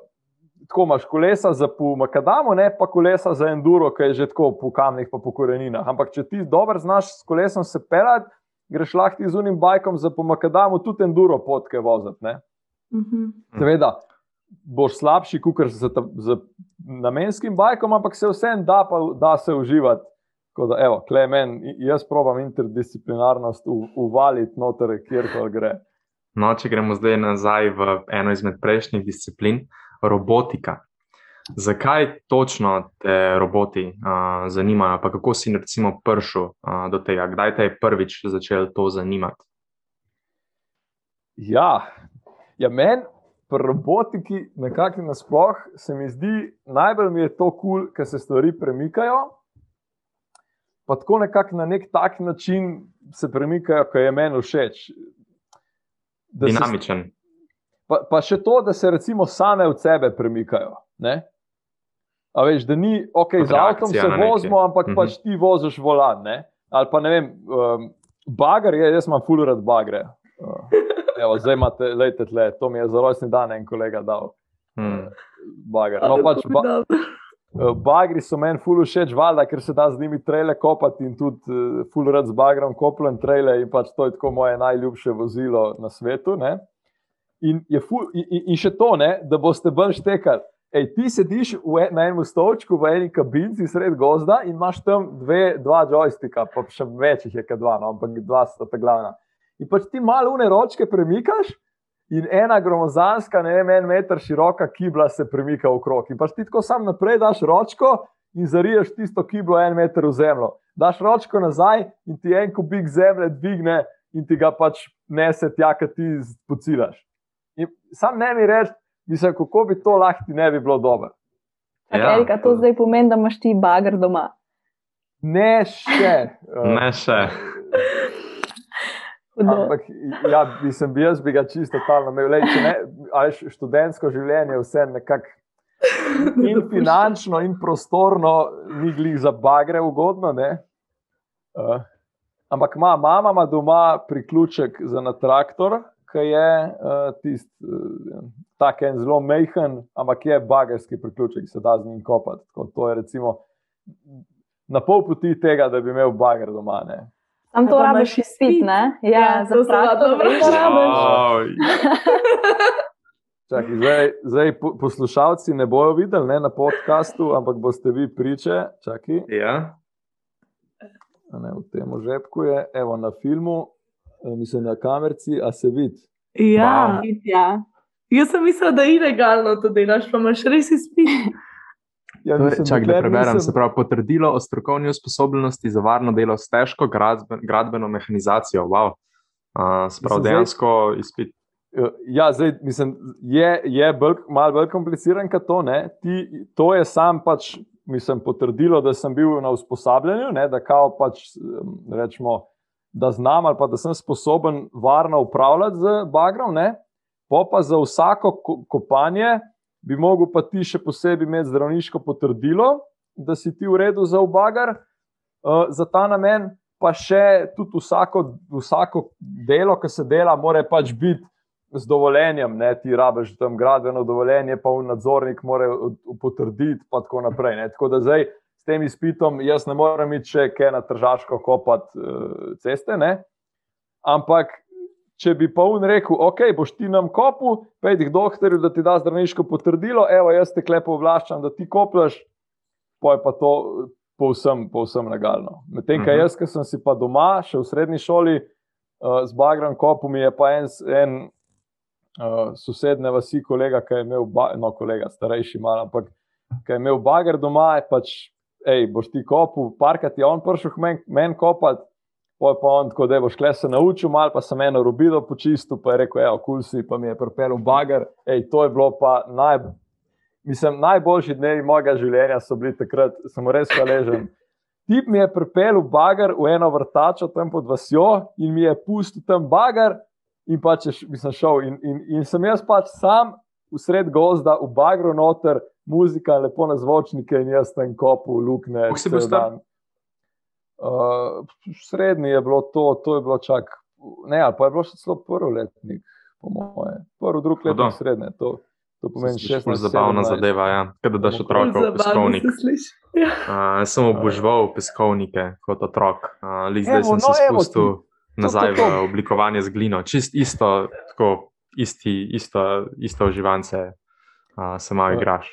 Tako imaš kolesa za po makadamu, ne pa kolesa za enduro, ki je že tako po kamnih, pa po koreninah. Ampak če ti dobro znaš s kolesom se pelati, greš lahko z unim bajkom za po makadamu tudi enduro potke voziti. ne. Mhm. Seveda, boš slabši, kot z, z namenskim bajkom, ampak se vsem da, pa, da se uživati. Tako da, evo, klemen, jaz probam interdisciplinarnost uvaliti noter, kjerkoli gre. No, če gremo zdaj nazaj v eno izmed prejšnjih disciplin, robotika. Zakaj točno te roboti uh, zanimajo, pa kako si recimo prišel uh, do tega, kdaj te je prvič začel to zanimati? Ja, ja meni pri robotiki, nekako nasploh, se mi zdi, najbolj mi je to kul, cool, ker se stvari premikajo. Pa tako nekako na nek tak način se premikajo, ki je meni všeč. Da se- Dinamičen. Pa, pa še to, da se recimo same od sebe premikajo. Ne? A veš, da ni, ok, Kot z avtom se vozimo, ampak Mhm. pač ti voziš volan. Ne? Ali pa ne vem, um, bager je, jaz imam fulurad bagre. Uh, evo, zdaj imate, lejte tle, to mi je za rojstni dan en kolega dal. Hmm. Bager. No, pač ba, uh, bagri so meni fulu všeč, valjda, ker se da z njimi trele kopati in tudi uh, fulurad z bagrom kopljem trele in pač to je tako moje najljubše vozilo na svetu. Ne? In, ful, in, in- še to, ne, da boste bolj štekali. Ej, ti sediš v, e- na enem stolčku v eni kabinci sred gozda in imaš tam dve, dva joystika, pa še več jih je kot dva, no, ampak dva sta ta glavna. In pač ti malo une ročke premikaš, in ena gromozanska, ne vem, en meter široka kibla se premika okrog. In pač ti tako sam naprej daš ročko in zariješ tisto kiblo en meter v zemljo. Daš ročko nazaj in ti en kubik zemlje dvigne in ti ga pač nese tja, ki ti pocilaš. In sam ne mi reči, mislim, kako bi to lahko ti ne bi bilo dobro. Ja, Erika, to zdaj pomeni, da imaš ti bager doma. Ne še. Ne še. Ampak, ja, mislim, bi jaz bi ga čisto totalno imel. Lej, ne, a veš, študentsko življenje je vse nekako in finančno, in prostorno, ni glih za bagre ugodno. ne. Uh, ampak ima mama ima doma priključek za na traktor, ki je uh, tisti uh, tak en zelo mehen, ampak je bagerski priključek, se da z njim kopati. Tako, to je recimo na pol poti tega, da bi imel bager doma. Ne. Tam to rabiš izpit, ne? Ja, Ja, za vprašam. rabiš. Čakaj, zdaj, zdaj po- poslušalci ne bojo videli ne, na podkastu, ampak boste vi priče. Čakaj, ja. a ne, v tem žepku je, evo na filmu, eh, mislim na kamerci, a se vidi. Ja, Ja. jaz sem mislila, da je ilegalno to delaš, pa imaš res izpit. Ja, Torej, mislim, Čakaj, da preberem. nisem- Se pravi, potrdilo o strokovni usposobljenosti za varno delo s težko gradben, gradbeno mehanizacijo. Wow. Uh, se pravi, Mislim, zdaj- dejansko izpit. Ja, zdaj, mislim, je, je bolj, malo bolj kompliciran kot to. ne. Ti, to je sam pač, mislim, potrdilo, da sem bil na usposabljanju, ne, da kao pač, em, rečemo, da znam ali pa da sem sposoben varno upravljati z bagrom. Ne. Po pa za vsako ko- kopanje bi mogel pa ti še posebej imeti zdravniško potrdilo, da si ti v redu za ubagar. Uh, za ta namen pa še tudi vsako, vsako delo, ki se dela, mora pač biti z dovoljenjem, ne, ti rabiš tam gradbeno dovoljenje, pa v nadzornik mora potrditi, pa tako naprej. Ne. Tako da zdaj s tem izpitom jaz ne morem iti še kaj na tržaško kopati uh, ceste, ne. ampak če bi pa un rekel, ok, boš ti nam kopal, pejdi k doktorju, da ti da zdravniško potrdilo, evo, jaz te klepo vlaščam, da ti kopljaš, pa je pa to povsem, povsem legalno. Medtem, kaj Mhm. jaz, ki sem si pa doma, še v srednji šoli, uh, z bagrom kopom, mi je pa en, en uh, sosedne vasi, kolega, ki je imel, no, kolega, starejši malo, ampak ki je imel bager doma, je pač, hej, boš ti kopal, parkati je on prišel k meni men kopat. Poj pa on tako, da boš kle se naučil, malo pa sem eno rubido počistil, pa je rekel, evo, kul si, pa mi je pripeljal bager. Ej, to je bilo pa naj, mislim, najboljši dnevi mojega življenja so bili takrat, sem res hvaležen. Tip mi je pripeljal bager v eno vrtačo tam pod vasjo in mi je pustil tam bager in pač je, š- mislim, šel. In, in, in sem jaz pač sam v sred gozda, v bagru noter, muzika, lepo na zvočnike in jaz tam kopu, lukne. Koliko si bil star? Uh, srednji je bilo to, to je bilo čak, ne, ali pa je bilo še celo prvoletnik, po moje. Prvi, drugi letnik srednje, to, to pomeni 16. ful zabavna 17. zadeva. Ja. Kaj da daš otroka v peskovnik. Ja. Uh, sem obožval peskovnike kot otrok. Uh, Lik zdaj Evo, sem no, se evo spustil ti. nazaj to, to. v oblikovanje z glino. Čist isto, tako, isti, isto, isto uživance uh, se malo Ja. igraš.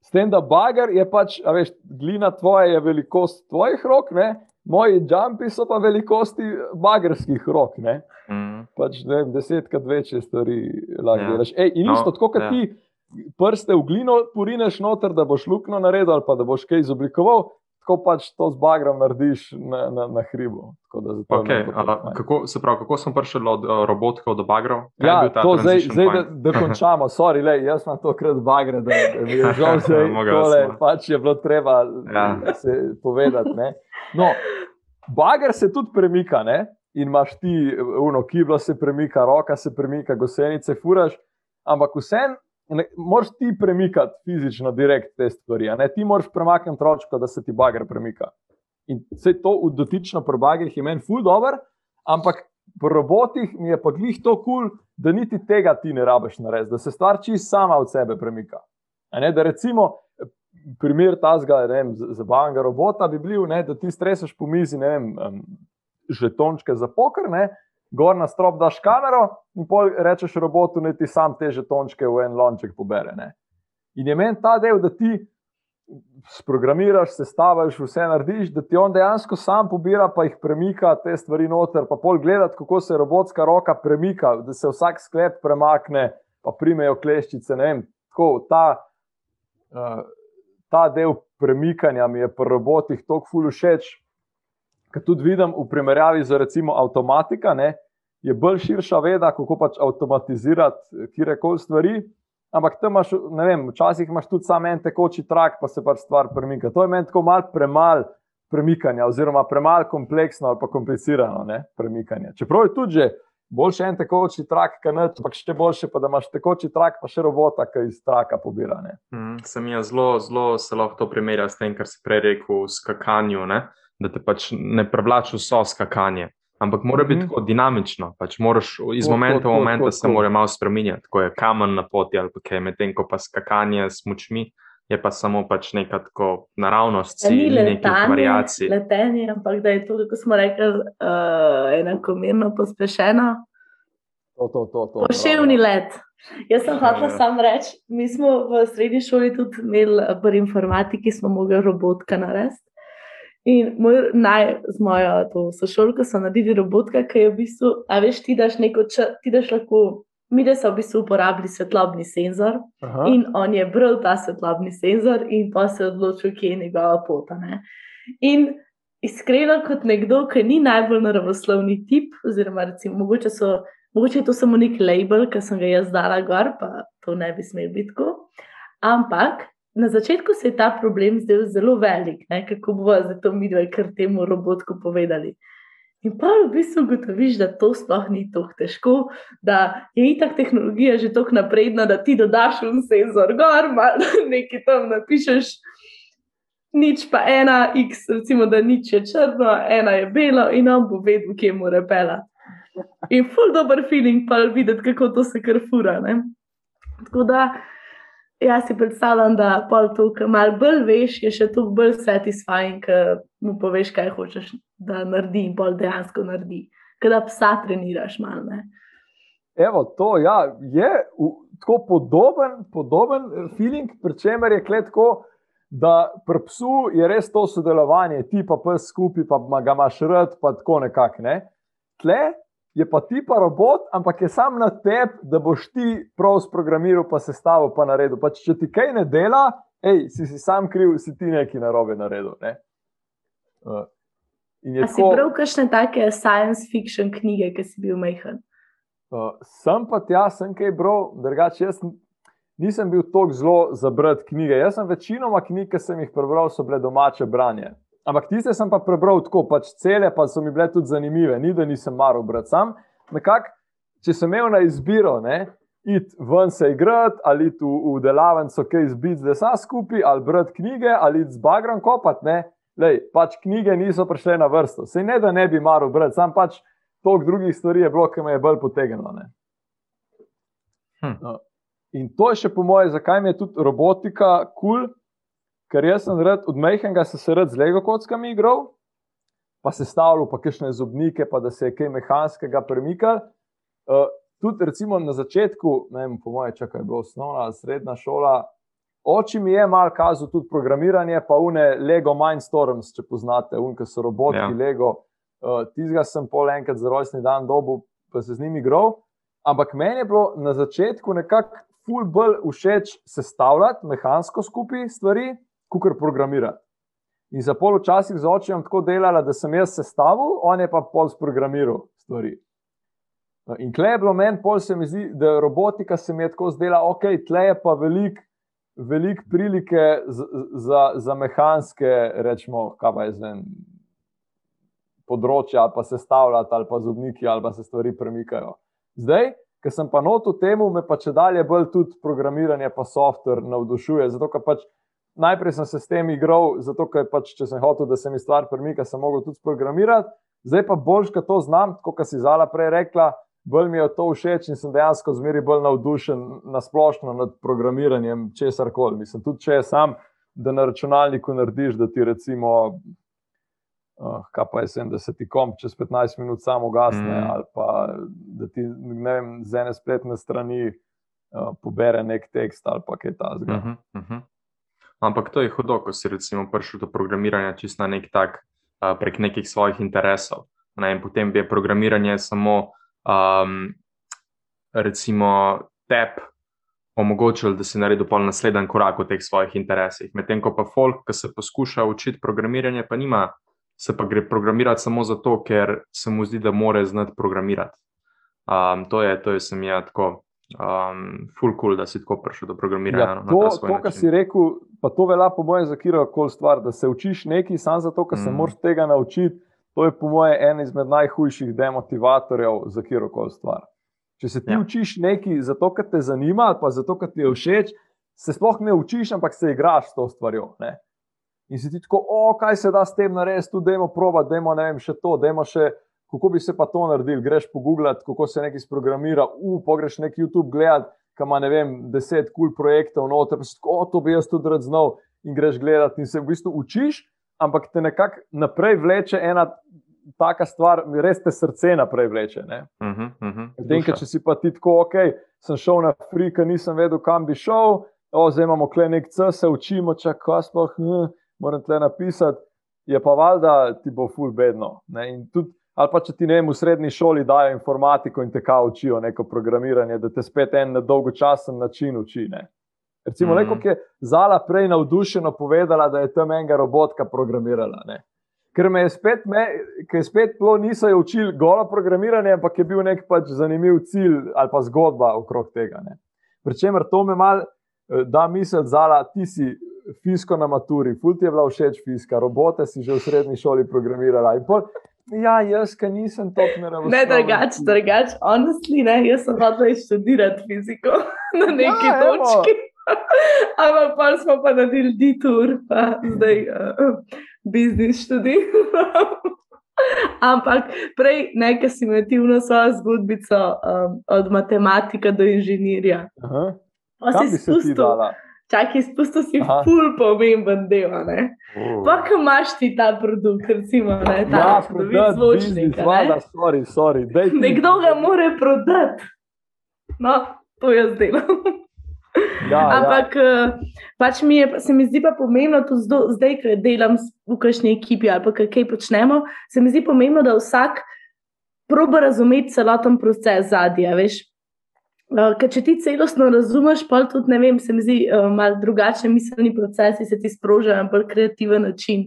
S tem, da bager je pač, a veš, glina tvoja je velikost tvojih rok, ne? Moji jumpi so pa velikosti bagerskih rok. Ne? Mm. Pač ne vem, desetkrat večje stvari lahko Ja. delaš. Ej, in No, isto, tako kot ja. ti prste v glino porineš noter, da boš luknjo naredil ali pa da boš kaj izoblikoval, tako pač to z bagrom narediš na, na, na hribu. Da je Okay, to fajn. kako, se pravi, kako smo prišli od uh, robotkov do bagrov? Kaj je Ja, to zdaj, zdaj da, da končamo. Sorry, lej, jaz imam tokrat bagre, da, da mi je žal Mogel tole, smo. pač je bilo treba Ja. se povedati. Ne. No, bager se tudi premika, ne? in imaš ti, uno, kiblo se premika, roka se premika, gosenice furaš, ampak vsem. Moraš ti premikati fizično, direkt te stvari. Ti moraš premakniti ročko, da se ti bager premika. In vse to v dotično pri bagerjih je meni ful dobr, ampak pri robotih mi je pa glih to kul, cool, da niti tega ti ne rabiš narediti, da se stvar čist sama od sebe premika. A Ne, da recimo, primer tazga, ne vem, zabavnega robota bi bil, ne, da ti streseš po mizi, ne vem, žetončke za poker, ne, gor na strop daš kamero in pol rečeš robotu, da ti sam te žetončke v en lonček pobere. Ne. In je meni ta del, da ti sprogramiraš, sestaviš, vse narediš, da ti on dejansko sam pobira, pa jih premika te stvari noter, pa pol gledati, kako se robotska roka premika, da se vsak sklep premakne, pa primejo kleščice. vem, Tako, ta, uh, ta del premikanja mi je pri robotih tako ful všeč, ker tudi vidim v primerjavi z recimo avtomatika, ne, je bolj širša veda, kako pač avtomatizirati kire koli stvari. Ampak tam imaš, ne vem, včasih imaš tudi samo en tekoči trak, pa se pač stvar premika. To je meni tako malo premalo premikanja, oziroma premalo kompleksno ali pa komplicirano ne, premikanje. Čeprav je tudi že boljši en tekoči trak, ampak še boljše pa, da imaš tekoči trak, pa še robota, ki iz traka pobira. Mm, se mi je zelo, zelo se lahko to primerja s tem, kar si prej rekel, skakanju, ne? Da te pač ne prevlači vso skakanje. Ampak mora biti mm -hmm. tako dinamično, pač moraš iz kot, momenta v moment se mora malo spremenjati, ko je kamen na poti ali kaj, medtem ko pa skakanje s močmi je pa samo pač neka tako naravnost, ki je nekaj variacij. Letenje, ampak da je to, kot smo rekli, uh, enakomerno pospešeno. To, to, to, to, Poševni let. Jaz sem hotel ja. sam reči, mi smo v srednji šoli tudi imeli pri informatiki, smo mogli robotka narediti. In moj, naj, z mojo sošolko so naredili robotka, ki je v bistvu, a veš, ti daš neko čas, ti daš lahko mi da so v bistvu uporabili svetlobni senzor Aha. in on je bral ta svetlobni senzor in pa se odločil, kje je njegova pot. In iskreno, kot nekdo, ki ni najbolj naravoslovni tip, oziroma recimo, mogoče, so, mogoče je to samo nek label, ki sem ga jaz dala gor, pa to ne bi smel biti tako. Ampak. Na začetku se je ta problem zdel zelo velik, ne? kako bomo zdaj to mi dve, kar temu robotku povedali. In pa v bistvu ugotoviš, da to sploh ni tako težko, da je itak tehnologija že tako napredna, da ti dodaš un senzor gor, malo nekaj tam napišeš. Nič pa ena, x, recimo, da nič je črno, ena je belo, in on bo vedel, kje mu repela. In full dober feeling, pa videti, kako to se kar fura. Ne? Tako da, Jaz si predstavljam, da pol to, kar malo bolj veš, je še toliko bolj satisfying, ker mu poveš, kaj hočeš, da naredi in pol dejansko naredi. Ker da psa treniraš malo. Ne? Evo, to ja, je tako podoben, podoben eh, feeling, pri čemer je kletko, da pri psu je res to sodelovanje, ti pa pes skupaj, pa ga imaš rad, pa tako nekako. Ne? Tle je pa ti pa robot, ampak je sam na tebi, da boš ti prav sprogramiral, pa se stavil, pa naredil. Pa če ti kaj ne dela, ej, si, si sam kriv, si ti nekaj narobe naredil. Ne? Uh, A tako, si prav kakšne take science fiction knjige, ki si bil majhen? Uh, sem pa tja, sem kaj bral, drugače jaz nisem bil tako zelo za brati knjige. Jaz sem večinoma knjig, ki sem jih prebral, so bile domače branje. Ampak tiste sem pa prebral tako, pač cele pa so mi bile tudi zanimive, ni da nisem maral brati sam. Nekak, če sem imel na izbiro, ne, iti ven se igrati, ali iti v, v delavnico, kaj izbiti z lesa skupaj, ali brati knjige, ali iti z bagrom kopati, ne, Lej, pač knjige niso prišle na vrsto. Se ne, da ne bi maral brati, sam pač toliko drugih stvari je bilo, ki me je bolj potegnilo. Hm. No. In to je še po moje, zakaj mi je tudi robotika kul. Cool, ker jaz sem rad, od mehkega sem se rad z Lego kockami igral, pa se stavljal, pa kakšne zobnike, pa da se je kaj mehanskega premikal. Uh, tudi recimo na začetku, ne vem, po mojem, čakaj, je bila osnovna, srednja šola. Oči mi je malo kazal tudi programiranje, pa une Lego Mindstorms, če poznate, unke so roboti, ja. Lego. Uh, Tizga sem pol enkrat za rojstni dan dobu, pa se z njimi igral. Ampak meni je bilo na začetku nekako ful bolj všeč sestavljati mehansko skupaj stvari, kukar programirati. In za pol včasih z očem tako delala, da sem jaz sestavil, on je pa pol sprogramiral stvari. No, in tle je bilo meni, pol se mi zdi, da robotika se mi je tako zdela, ok, tle je pa velik, velik prilike za, za, za mehanske, rečemo, kaj pa je zdaj. Področja, ali pa se stavljati, ali pa zubniki, ali pa se stvari premikajo. Zdaj, ker sem pa noto temu, me pa če dalje bolj tudi programiranje, pa software navdušuje. Zato, ker pač najprej sem se s tem igral, zato ker pač, če sem hotel, da se mi stvar premika, sem mogel tudi programirati. Zdaj pa boljš, da to znam, kot si Zala prej rekla, bolj mi je to všeč in sem dejansko zmeri bolj navdušen na splošno nad programiranjem česar koli. Mislim, tudi če je sam, da na računalniku narediš, da ti recimo. Uh, kaj pa je 70 komp, čez 15 minut samo gasne, mm. ali pa da ti vem, z ene spletne strani uh, pobere nek tekst ali pa kaj takega. Uh -huh, uh -huh. Ampak to je hudo, ko si recimo prišel do programiranja čisto na nek tak, uh, prek nekih svojih interesov. Ne? In potem bi je programiranje samo, um, recimo, tep omogočil, da si naredil pol naslednji korak v teh svojih interesih. Medtem ko pa folk, ki se poskuša učiti programiranje, pa nima, se pa gre programirati samo zato, ker se mu zdi, da more znati programirati. Um, to je, to je, sem jaz tako um, full cool, da si tako prišel do programiranja. Ja, no, to, to kar si rekel, pa to velja po mojem za kjerkoli stvar, da se učiš nekaj samo zato, ker se Mm. moraš tega naučiti. To je po mojem en izmed najhujših demotivatorjev za kjerkoli stvar. Če se ti ja. učiš nekaj zato, ker te zanima ali pa zato, ker ti je všeč, se sploh ne učiš, ampak se igraš s to stvarjo. Ne? In si ti tako, o, kaj se da s tem narediti, tu dajmo proba, dajmo ne vem, še to, dajmo še. Kako bi se pa to naredil? Greš pogooglati, kako se nekaj sprogramira, uh, pogreš nek YouTube gledati, ki ima ne vem, deset kul cool projektov, noter, pa si tako, to bi jaz tudi rad znal. In greš gledati in se v bistvu učiš, ampak te nekako naprej vleče ena taka stvar, res te srce naprej vleče. Ne? Uh -huh, uh -huh. Medtem, če si pa ti tako, ok, sem šel na frika, nisem vedel, kam bi šel, o, zdaj imamo kle nek C, se učimo, čakaj, sploh hm, moram tle napisati, je pa valjda ti bo ful bedno. Ne? In tudi, ali pa če ti ne vem, v srednji šoli dajo informatiko in te kao učijo neko programiranje, da te spet en na dolgočasen način uči. Ne? Recimo, mm -hmm. neko je Zala prej navdušeno povedala, da je tam enega robotka programirala. Ne? Ker me je spet, me, ker je spet bilo, niso jo učili golo programiranje, ampak je bil nek pač zanimiv cilj ali pa zgodba okrog tega. Ne? Pričemer to me mal eh, da misel, Zala, ti si fisko na maturi, ful ti je bila všeč fiska, robote si že v srednji šoli programirala. In Pol, ja, jaz, ki nisem tako naravnan. Ne, drugače, drugače, honestly, ne, jaz sem hodila študirati fiziko na neki Ja, točki. Ampak pa smo pa naredili detour, pa zdaj uh, biznis študiram. Ampak prej nekaj si imel svojo zgodbico um, od matematika do inženirja. Aha, Kam si bi se ti dala? Čakaj, spustil si Aha. ful pomemben del. Uh. Pa, ko imaš ti ta produkt, recimo, ne, ta Ja, prodati zvočnik. biznis, a ne. sorry, sorry. daj ti. Nekdo ga mora prodati. No, to jaz delam. Ja, Ampak ja. pač mi je, se mi zdi pa pomembno, tudi zdo, zdaj, ko delam v kakšni ekipi ali pa kaj počnemo, se mi zdi pomembno, da vsak proba razumeti celoten proces zadnja. Uh, ker če ti celostno razumeš, pa tudi ne vem, se mi zdi uh, malo drugačen miselni procesi se ti sprožajo na bolj kreativen način.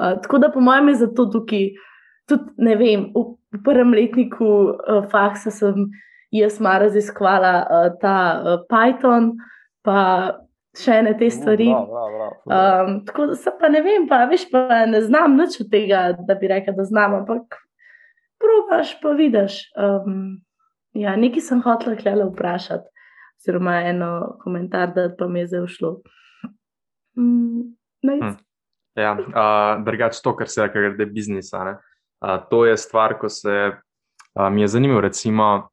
Uh, tako da, po mojem, je zato tukaj, tudi ne vem, v, prvem letniku uh, faksa sem jaz malo raziskvala uh, ta uh, Python, pa še ene te stvari. Bravo, bravo, bravo, bravo. Um, tako da se pa ne vem, pa veš, pa ne znam nič od tega, da bi rekel, da znam, ampak probaš, pa vidiš. Um, ja, nekaj sem hotel klele vprašati, oziroma eno komentar, da pa mi je zdaj ušlo. Mm, nice. Hm. Ja, uh, drugače to, kar se reče, glede biznisa. ne. Uh, to je stvar, ko se uh, mi je zanimivo. Recimo,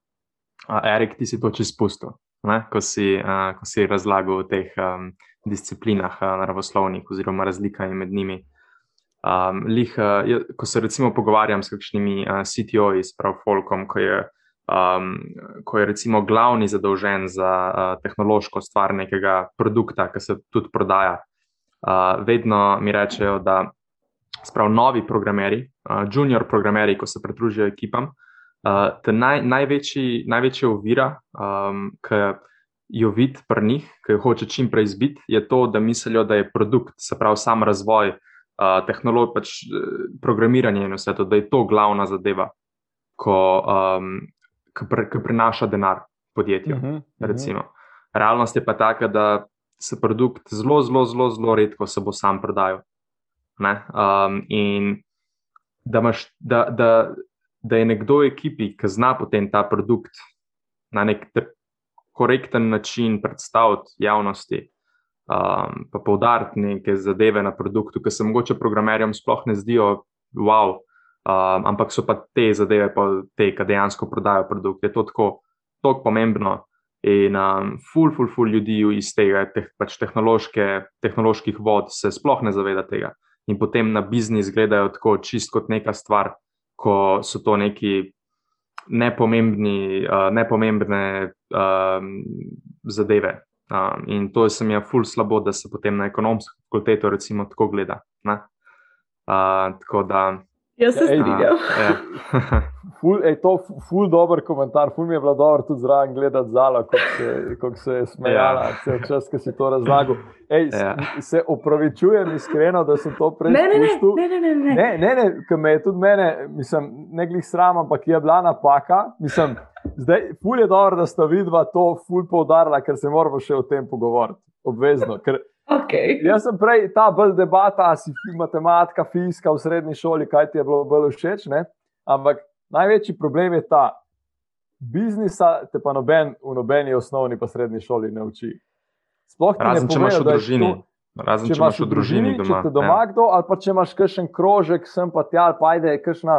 uh, Erik, ti si to čez pustil, ne? ko, si, uh, ko si razlagal o teh um, disciplinah, uh, naravoslovnih, oziroma razlikami med njimi. Um, lih, uh, ko se recimo pogovarjam s kakšnimi uh, CTO-ji, s prav Folkom, ko je, um, ko je recimo glavni zadolžen za uh, tehnološko stvar nekega produkta, ki se tudi prodaja. Uh, vedno mi rečejo, da sprav novi programeri, uh, junior programeri, ko se pridružijo ekipam, uh, te naj, največji, največja ovira, um, ki jo vidi pri njih, ki jo hoče čim prej izbiti, je to, da mislijo, da je produkt, se pravi sam razvoj, uh, tehnologij, pač eh, programiranje in vse to, da je to glavna zadeva, ko, um, ki, pre, ki prinaša denar podjetju. Mhm, mhm. Recimo. Realnost je pa taka, da se produkt zelo, zelo, zelo, zelo redko se bo sam prodajal. Ne? Um, in da, imaš, da, da, da je nekdo v ekipi, ki zna potem ta produkt na nek korekten način predstaviti javnosti, um, pa poudariti neke zadeve na produktu, ki se mogoče programerjem sploh ne zdijo wow, um, ampak so pa te zadeve, pa te, ki dejansko prodajo produkt. Je to tako, tako pomembno. In um, ful, ful, ful ljudi iz tega, teh, pač tehnoloških vod, se sploh ne zaveda tega. In potem na biznis gledajo tako čist kot neka stvar, ko so to neki nepomembni, uh, nepomembne um, zadeve. Um, in to se mi je ful slabo, da se potem na ekonomsko fakulteto recimo tako gleda. ne. Uh, tako da. Jaz se Ja, strinjam. Ja. Ful, ej, to je ful dober komentar, ful mi je bilo dobro tudi zraven gledati zala, kako se, se je smejala, ja. vse čas, ki si to razlagal. Ej, ja. Se opravičujem iskreno, da sem to prej videl. Ne, ne, ne, ne, ne, ne, ne ker me je tudi mene, mislim, ne glih sram, ampak je bila napaka. Mislim, zdaj, ful je dobro, da sta vidva to ful poudarila, ker se moramo še o tem pogovoriti. Obvezno. Ker, okay. Jaz sem prej ta bolj debata, si matematika, fizika v srednji šoli, kaj ti je bilo bolj všeč. Ne? Ampak največji problem je ta, biznisa te pa noben v nobeni osnovni pa srednji šoli ne uči. Sploh ti Razen, ne če imaš v družini. Razen, če, če imaš v družini, doma, če te doma ja. kdo, ali pa če imaš kakšen krožek, sem pa tja, ali pa ajde, kakšna,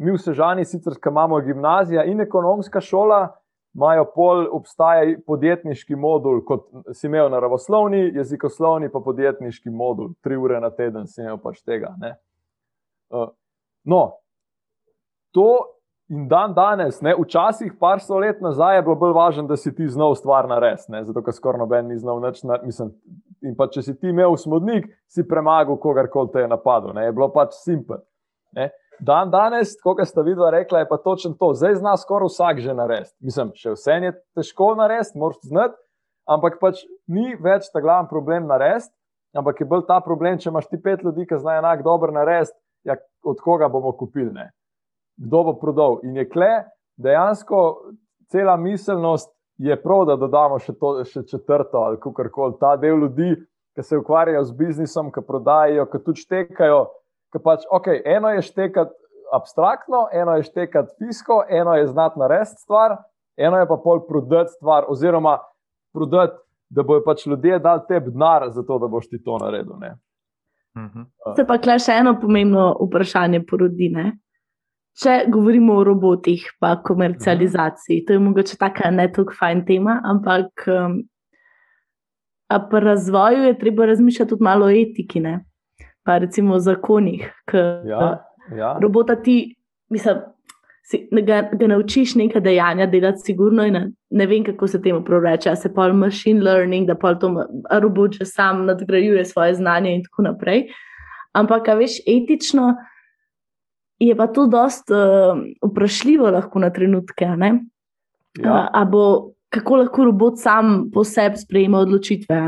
mi v Sežani, sicer, imamo gimnazija in ekonomska šola, imajo pol, obstaja podjetniški modul, kot si imel naravoslovni, jezikoslovni, pa podjetniški modul, tri ure na teden si imel pač tega. Uh, no, to in dan danes, ne, včasih, par sto let nazaj, je bilo bolj važno, da si ti znal stvar narediti, zato ker skoraj noben ni znal več. In pa če si ti imel smodnik, si premagal kogarkoli te je napadlo, ne, je bilo pač simpel. Dan danes, kot ste videli, rekla je pa točno to. Zdaj zna skoraj vsak že narediti. Mislim, še vse je težko narediti, moraš znati, ampak pač ni več ta glavni problem narediti, ampak je bolj ta problem, če imaš ti pet ljudi, ki znajo enako dobro narediti, ja, od koga bomo kupili. Ne? kdo bo prodal. In je kle, dejansko cela miselnost je prav, da dodamo še, to, še četrto ali kar koli. Ta del ljudi, ki se ukvarjajo z biznisom, ki prodajajo, ki tudi štekajo. Pač, okay, eno je štekati abstraktno, eno je štekati fisko, eno je znati narediti stvar, eno je pa pol prodati stvar, oziroma prodati, da bojo pač ljudje dali tebi denar za to, da boš ti to naredil. Mhm. Se pa kle še eno pomembno vprašanje porodi. Ne? Če govorimo o robotih, pa komercializaciji, to je mogoče tako ne tako fajn tema, ampak um, pri razvoju je treba razmišljati tudi malo o etiki, ne? Pa recimo o zakonih. Ja, ja. Robota ti, mislim, si, ga, ga naučiš nekaj dejanja delati, sigurno, in ne, ne vem, kako se temu pravi. Se pa machine learning, da pa to robot že sam nadgrajuje svoje znanje in tako naprej. Ampak, veš, etično je pa to dosta uh, vprašljivo, lahko na trenutke. Ja. Uh, bo, kako lahko robot sam po sebi sprejema odločitve?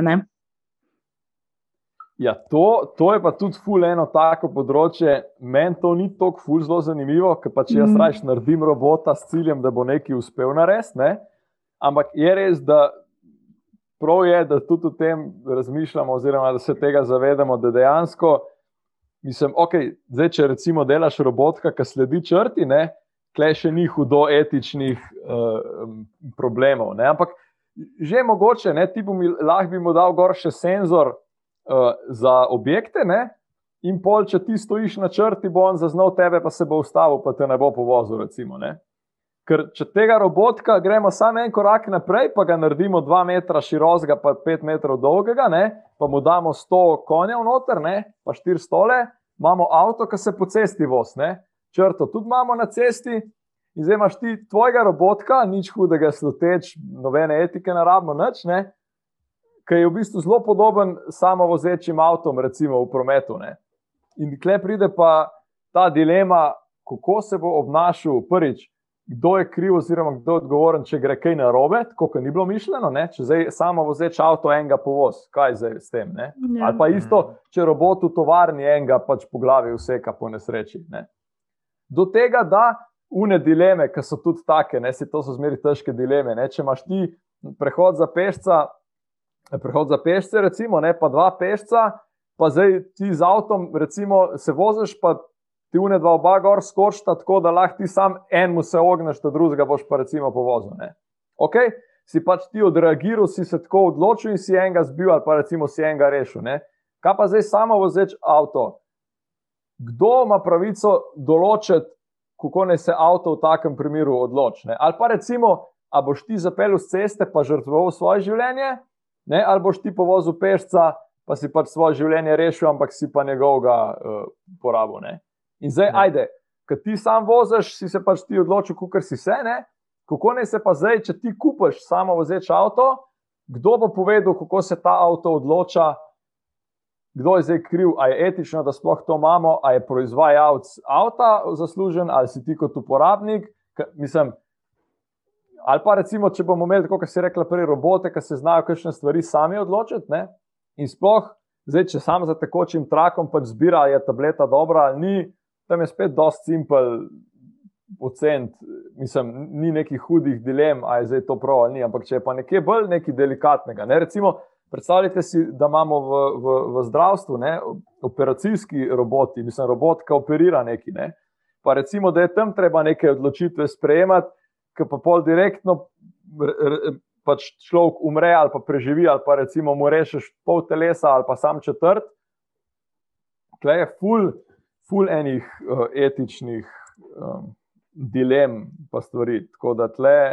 Ja, to, to je pa tudi fuleno tako področje. Meni to ni tako ful zelo zanimivo, ker pač jaz mm. raje naredim robota s ciljem, da bo nekaj uspel narediti. Ne? Ampak je res, da prav je, da tudi o tem razmišljamo, oziroma da se tega zavedamo, da dejansko mislim, okay, zdaj, če recimo delaš robotka, ki sledi črti, ne, klej še ni hudo etičnih uh, problemov. Ne, ampak že mogoče, ne, ti bi lahko bi mu dal gor še senzor uh, za objekte. Ne, In pol, če ti stojiš na črti, bo on zaznal tebe, pa se bo ustavil, pa te ne bo povozil. Recimo, ne? Ker če tega robotka gremo samo en korak naprej, pa ga naredimo dva metra širokega, pa pet metrov dolgega, ne? pa mu damo sto konjev noter, ne? pa štiri stole, imamo avto, ki se po cesti vozi, črto tudi imamo na cesti. In zdaj imaš ti tvojega robotka, nič hudega, sluteč, nobene etike, ne rabimo nič, ne? Ki je v bistvu zelo podoben samo vozečim avtom, recimo v prometu. Ne? In kle pride pa ta dilema, kako se bo obnašal prvič kdo je kriv, oziroma kdo je odgovoren, če gre kaj narobe, kot ni bilo mišljeno. Ne? Če zdaj samo vozeč avto enega povoz, kaj zdaj s tem. Ja. Ali pa isto, če robot v tovarni enega pač po glavi vseka po nesreči. Ne? Do tega, da une dileme, ki so tudi take, ne si to so zmeri težke dileme. Ne? Če imaš ti prehod za pešca, prehod za pešce, recimo, ne pa dva pešca. Pa zdaj ti z avtom, recimo, se voziš, pa ti une dva oba gor skočita, tako da lahko ti sam enemu se ogneš, da drugega boš pa recimo povozil. Ok, si pač ti odreagiral, si se tako odločil in si enega zbil ali pa recimo si enega rešil. Ne? Kaj pa zdaj samo vozeč avto? Kdo ima pravico določiti, kako naj se avto v takem primeru odloči? Ali pa recimo, a boš ti zapeljal z ceste, pa žrtvoval svoje življenje, ne? ali boš ti povozil pešca, pa si pač svoje življenje rešil, ampak si pa njegovega uh, porabil. In zdaj, ja. ajde, ki ti sam voziš, si se pač ti odločil, kako si se. Ne? Kako naj se pa zdaj, če ti kupiš samo vozeč avto, kdo bo povedal, kako se ta avto odloča, kdo je zdaj kriv, ali je etično, da sploh to imamo, ali je proizvajalec avta zaslužen, ali si ti kot uporabnik. K, mislim, ali pa recimo, če bomo imeli, kot si rekla, prej robote, ki se znajo kakšne stvari sami odločiti. Ne? In sploh, zdaj, če sam za tekočim trakom pač zbira, je tableta dobra ali ni, tam je spet dosti simpel. Ocent, mislim, ni nekih hudih dilem, ali je zdaj to prav ali ni, ampak če je pa nekje bolj nekaj delikatnega. Ne? Recimo, Predstavljajte si, da imamo v, v, v zdravstvu ne, operacijski roboti, mislim, robot, ki operira nekaj. Ne. Pa recimo, da je tam treba neke odločitve sprejemati, ki pa pol direktno pač človek umre ali pa preživi, ali pa recimo mu rečeš pol telesa ali pa sam četrt. Tle je full, full enih uh, etičnih um, dilem pa stvari. Tako da tle,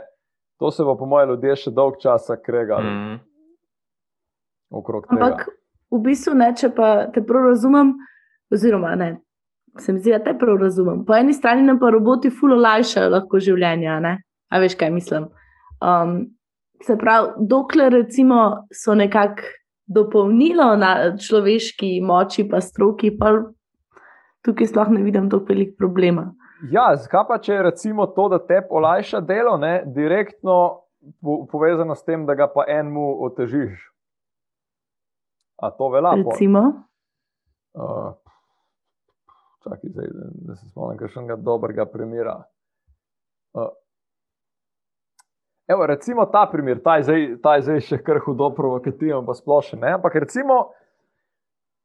to se bo po mojem ljudje še dolg časa kregali. Mm -hmm okrog tega. Ampak v bistvu ne, če pa te prav razumem, oziroma ne, se mi zdi, da te prav razumem. Po eni strani nam pa roboti fulo lajšajo lahko življenje, ne? A veš kaj mislim. Um, se pravi, dokler recimo so nekako dopolnilo na človeški moči, pa stroki, pa tukaj sploh ne vidim tako velik problema. Ja, zakaj pa če recimo to, da te olajša delo, ne, direktno povezano s tem, da ga pa enemu otežiš. A to velja? Recimo. Uh, čakaj, zdaj, da se spomnim kakšnega dobrega primera. Uh, evo, recimo ta primer, ta je zdaj, ta je zdaj še kar hudo provokativen, pa splošen. Ampak recimo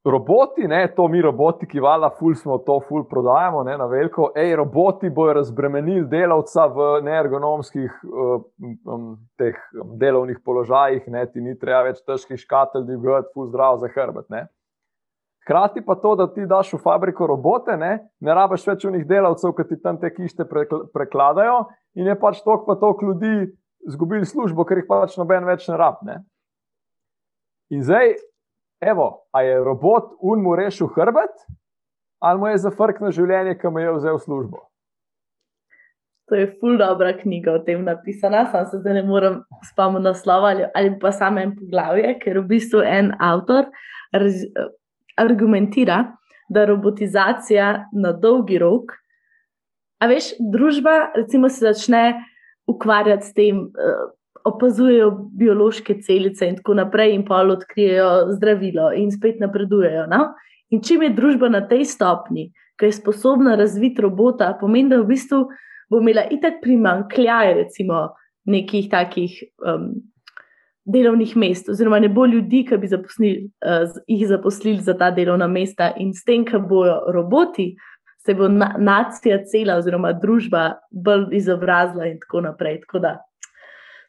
roboti, ne, to mi roboti, ki vala, ful smo to, ful prodajamo ne, na veliko. Ej, roboti bojo razbremenili delavca v neergonomskih um, teh delovnih položajih, ne, ti ni treba več težkih škatelj, da bi bil ful zdrav za hrbet. Ne. Hkrati pa to, da ti daš v fabriko robote, ne, ne rabiš več unih delavcev, ki ti tam te kište prekladajo, in je pač tok pa tok ljudi izgubili službo, ker jih pač noben več ne rab. Ne. In zdaj, evo, a je robot un mu rešil hrbet, ali mu je zafrknil življenje, ki mu je vzel službo. To je ful dobra knjiga o tem napisana, sam se zdaj ne morem spomniti naslova ali, ali pa samo en poglavje, ker v bistvu en avtor raz, argumentira, da robotizacija na dolgi rok, a veš, družba recimo se začne ukvarjati s tem, uh, opazujejo biološke celice in tako naprej, in pa odkrijejo zdravilo in spet napredujejo. No? In čim je družba na tej stopni, ki je sposobna razviti robota, pomeni, da v bistvu bo imela itak primankljaj, recimo, nekih takih. Um, Delovnih mest, oziroma ne bo ljudi, ki bi zaposlili, uh, jih zaposlili za ta delovna mesta, in s tem, ki bojo roboti, se bo na, nacija cela, oziroma družba, bolj izobrazila, in tako naprej. Tako da,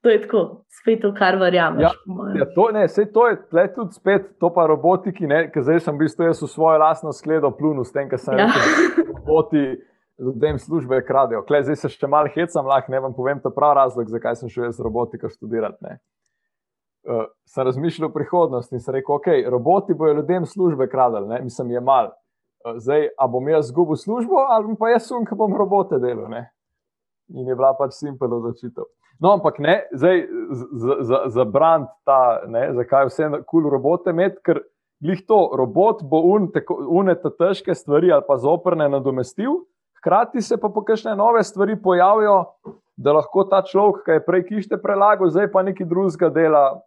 To je tako, spet to, kar verjamem. Ja, ja, to, to je tudi spet to, pa robotiki, ki zdaj sem bil v svojo lastno skledo plunil s tem, kar sem ja. rekel. Roboti ljudem službe kradejo. Klej, zdaj se še malo hecam, lahko ne vam povem ta prav razlog, zakaj sem šel z robotiko študirati. Uh, sem razmišljal o prihodnosti in sem rekel, ok, roboti bojo ljudem službe kradili, ne? mislim, je mal. Zdaj, a bom jaz zgubil službo ali pa jaz sum, ki bom robote delal. In je bila pač simpel odločitev. No, ampak ne, zdaj za, za, za brand ta, ne, zakaj vse kul cool robote imeti, ker jih to robot bo unete težke stvari ali pa zoprne nadomestil, hkrati se pa pokašne nove stvari pojavijo, da lahko ta človek, ki je prej kište prelagal, zdaj pa nekaj drugega dela.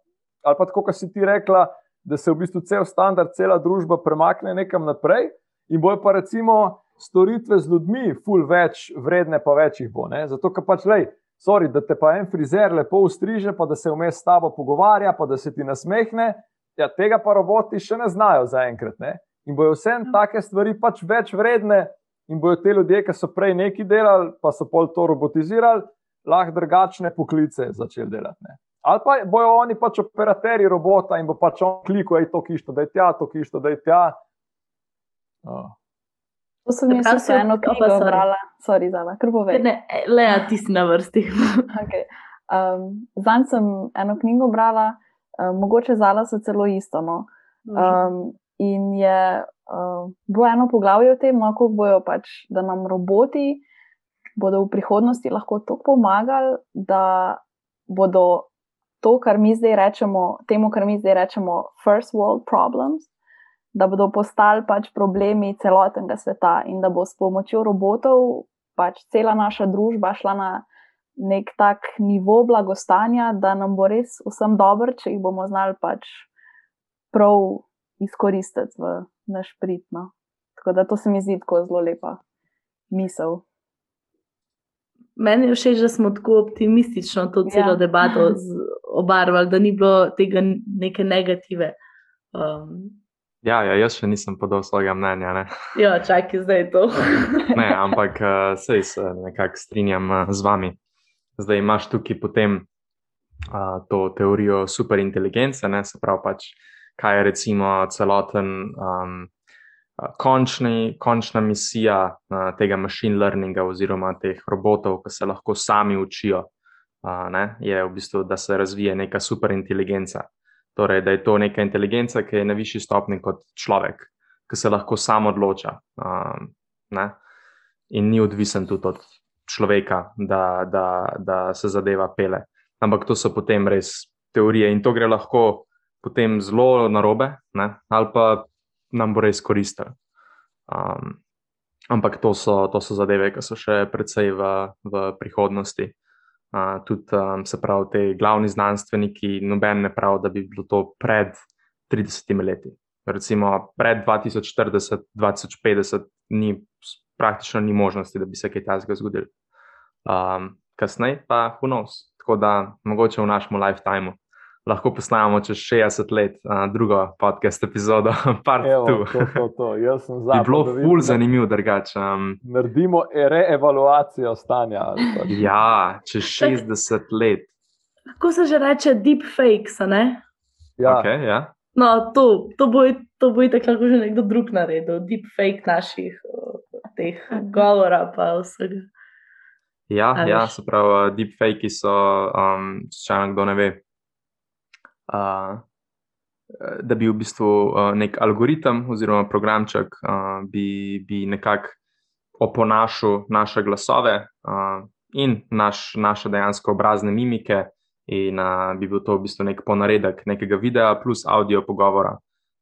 Ali pa tako, kot si ti rekla, da se v bistvu cel standard, cela družba premakne nekam naprej in bojo pa recimo storitve z ljudmi, ful več vredne, pa več jih bo. Ne? Zato, ker pač lej sorry, da te pa en frizer lepo ustriže, pa da se vmes s tabo pogovarja, pa da se ti nasmehne. Ja, tega pa roboti še ne znajo zaenkrat. In bojo vse ja. take stvari pač več vredne, in bojo te ljudje, ki so prej nekaj delali, pa so pol to robotizirali, lahko drugačne poklice začeli delati. Ne? Ali pa bojo oni pač operaterji robota in bo pač on klikal, da je to kišto, da je tja, to kišto, da je tja. Oh. To sem jaz vse eno knjigo brala, sorry, zala, kar povej. Ne, le, a ti si na vrsti. okay. um, Zanj sem eno knjigo brala, um, mogoče zala so celo isto. No? Um, in je um, bilo eno poglavje o tem, no, kako bojo pač, da nam roboti bodo v prihodnosti lahko tako pomagali, da bodo to, kar mi zdaj rečemo, temu, kar mi zdaj rečemo, first world problems, da bodo postali pač problemi celotnega sveta in da bo s pomočjo robotov pač cela naša družba šla na nek tak nivo blagostanja, da nam bo res vsem dobro, če jih bomo znali pač prav izkoristiti v naš pridno. Tako da to se mi zdi tako zelo lepa misel. Meni je všeč, da smo tako optimistično to celo ja. debato obarvali, da ni bilo tega neke negative. Um, Ja, ja, jaz še nisem podal svojega mnenja. Ne? Ja, čakaj, zdaj je to. ne, ampak uh, sej se nekako strinjam uh, z vami. Zdaj imaš tukaj potem uh, to teorijo superinteligence, ne? se pravi, pač, kaj je recimo celoten um, končni, končna misija uh, tega machine learninga oziroma teh robotov, ki se lahko sami učijo. Uh, ne? Je v bistvu, da se razvije neka superinteligenca. Torej, da je to neka inteligenca, ki je na višji stopni kot človek, ki se lahko sam odloča um, in ni odvisen tudi od človeka, da, da, da se zadeva pele. Ampak to so potem res teorije in to gre lahko potem zelo narobe, ne? ali pa nam bo res koristilo. Um, ampak to so, to so zadeve, ki so še precej v, v prihodnosti tudi um, se pravi, te glavni znanstveniki, noben ne pravi, da bi bilo to pred 30 leti. Recimo pred 2040, 2050, ni, praktično ni možnosti, da bi se kaj takega zgodilo. Um, kasneje pa, who knows, tako da mogoče v našem lifetime lahko posnamemo čez 60 let uh, drugo podcast epizodo, part Evo, to, to, to. Jaz sem za. Bi bilo ful zanimivo drugače. Um, naredimo reevaluacijo stanja. ja, čez 60 let. Kako se že reče deepfakes, ne? Ja. Okay, ja. No, to, to bo, to bo tako lahko že nekdo drug naredil, deepfake naših teh govora pa vsega. Ja, ja, se pravi, deepfakes so, um, če kdo ne ve, da bi v bistvu nek algoritem oziroma programček bi, bi nekako oponašal naše glasove in naš, naše dejansko obrazne mimike, in bi bil to v bistvu nek ponaredek nekega videa plus audio pogovora.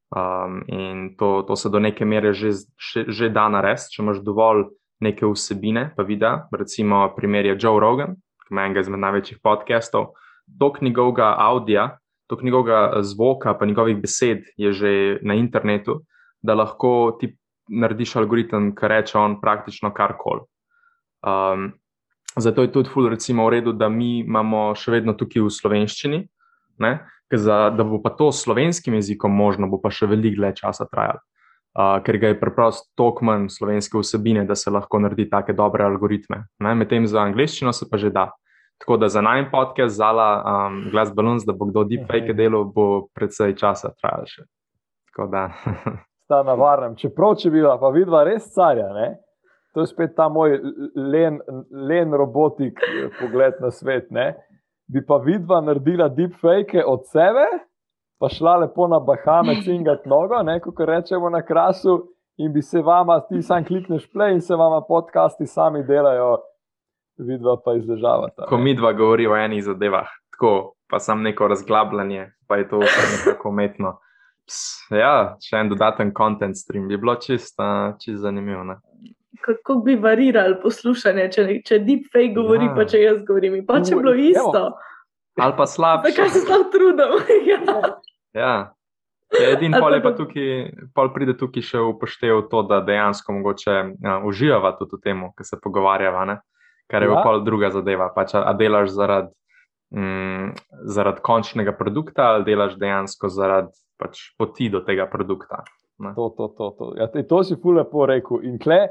Um, in to, to se do neke mere že, že, že da narediti, če imaš dovolj neke vsebine, pa videa. Recimo, primer je Joe Rogan, ki je enega izmed največjih podcastov. Tok njegovega audia toliko njegovega eh, zvoka, pa njegovih besed je že na internetu, da lahko ti narediš algoritem, ki reče on praktično karkoli. Um, zato je tudi ful, recimo, v redu, da mi imamo še vedno tukaj v slovenščini, ne, za, da bo pa to slovenskim jezikom možno, bo pa še veliko dlje časa trajalo. Uh, ker ga je preprosto toliko manj slovenske vsebine, da se lahko naredi take dobre algoritme. Medtem za angliščino se pa že da. Tako da za najmen podcast, zala um, Glass Balloons, da bo kdo deepfake delal, bo predvsej časa trajalo še. Sta na varnem. Čeprav, če bi bila, pa vidva res carja, ne? to je spet ta moj len, len robotik eh, pogled na svet. Ne? Bi pa vidva naredila deepfake od sebe, pa šla lepo na Bahame, cingat nogo, kot rečemo na krasu, in bi se vama, ti sam klikneš play in se vama podcasti sami delajo vidva pa izdržavata. Ko mi dva govorijo o enih zadevah, tako pa sam neko razglabljanje, pa je to nekako umetno. Ps, ja, še en dodaten content stream bi bilo čist, uh, čist zanimivo. Ne? Kako bi varirali poslušanje, če, če deepfake govori, ja. pa če jaz govorim, pa če bi bilo isto. Ali pa slabše. Zakaj se tam trudim? ja. ja. Edin pol je pa tukaj, pol pride tukaj še upoštev to, da dejansko mogoče uh, uživava tudi v tem, kar se pogovarjava. Ne? Kar je ja. pa druga zadeva. Pač, a delaš zaradi mm, zarad končnega produkta ali delaš dejansko zaradi pač, poti do tega produkta. To, to, to, to. Ja, to si fu lepo rekel. In kle,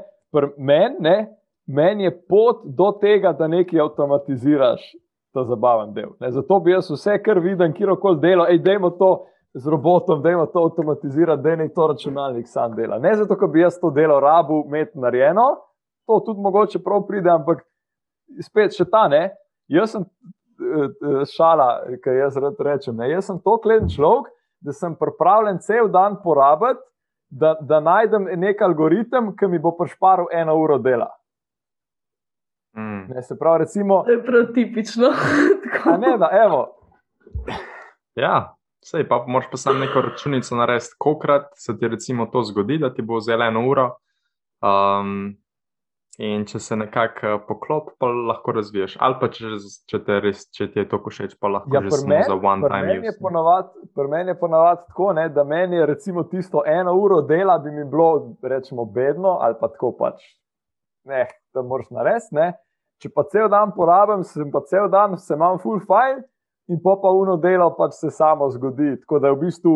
meni men je pot do tega, da nekaj avtomatiziraš, ta zabaven del. Ne? Zato bi jaz vse, kar vidim, kjerkoli delo, ej, dajmo to. Z robotom, da ima to avtomatizirati, da je to računalnik sam dela. Ne zato, da bi jaz to delo rabu, imeti narejeno, to tudi mogoče prav pride, ampak spet še ta ne. Jaz sem eh, eh, šala, kaj jaz rečem. Ne? Jaz sem to kleden človek, da sem pripravljen cel dan porabiti, da, da najdem nek algoritem, ki mi bo prišparil eno uro dela. Mm. Ne, se pravi, recimo. To je prav tipično. ne, da, evo. Ja, Sej pa moraš pa samo neko računico narediti, kolikrat se ti recimo to zgodi, da ti bo vzelo eno uro. Um, in če se nekako eh, poklop, pa lahko razviješ. Ali pa če, če, res, če ti je to všeč, pa lahko ja, že samo za one time use. Pri meni je ponavadi tako, ne, da meni je recimo tisto eno uro dela, bi mi bilo rečemo bedno ali pa tako pač. Ne, to moraš narediti. Če pa cel dan porabim, sem pa cel dan, se imam full fine in pa pa uno delo pač se samo zgodi. Tako da je v bistvu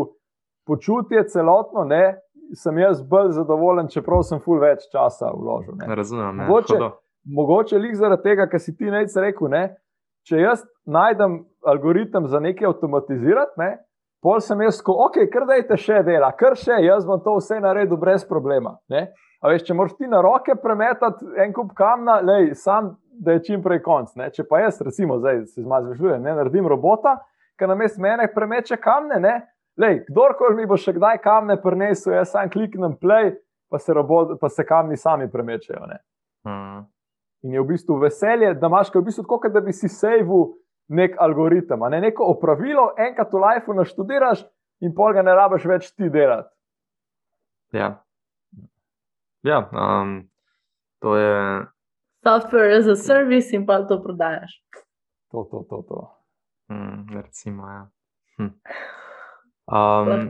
počutje celotno, ne, sem jaz bolj zadovoljen, čeprav sem ful več časa vložil. Ne. Ne razumem. Ne. Mogoče, mogoče lik zaradi tega, kar si ti nec rekel, ne, če jaz najdem algoritem za nekaj avtomatizirati, ne, pol sem jaz, ko, ok, kar dajte še dela, kar še, jaz bom to vse naredil brez problema. Ne. A veš, če moraš ti na roke premetati en kup kamna, lej, sam da je čim prej konc. Ne? Če pa jaz, recimo, zdaj se zmazvežujem, ne naredim robota, ki na mestu mene premeče kamne, ne, lej, kdorkoli mi bo še kdaj kamne prinesel, jaz sam kliknem play, pa se, robot, pa se kamni sami premečejo. Hmm. In je v bistvu veselje, da imaš v bistvu tako, da bi si sejvu nek algoritem, ne neko opravilo, enkrat v lifeu naštudiraš in pol ga ne rabiš več ti delati. Ja. Ja, um, to je software as a service in pa to prodajaš. To, to, to. to. Mm, recimo, ja. hm. Um,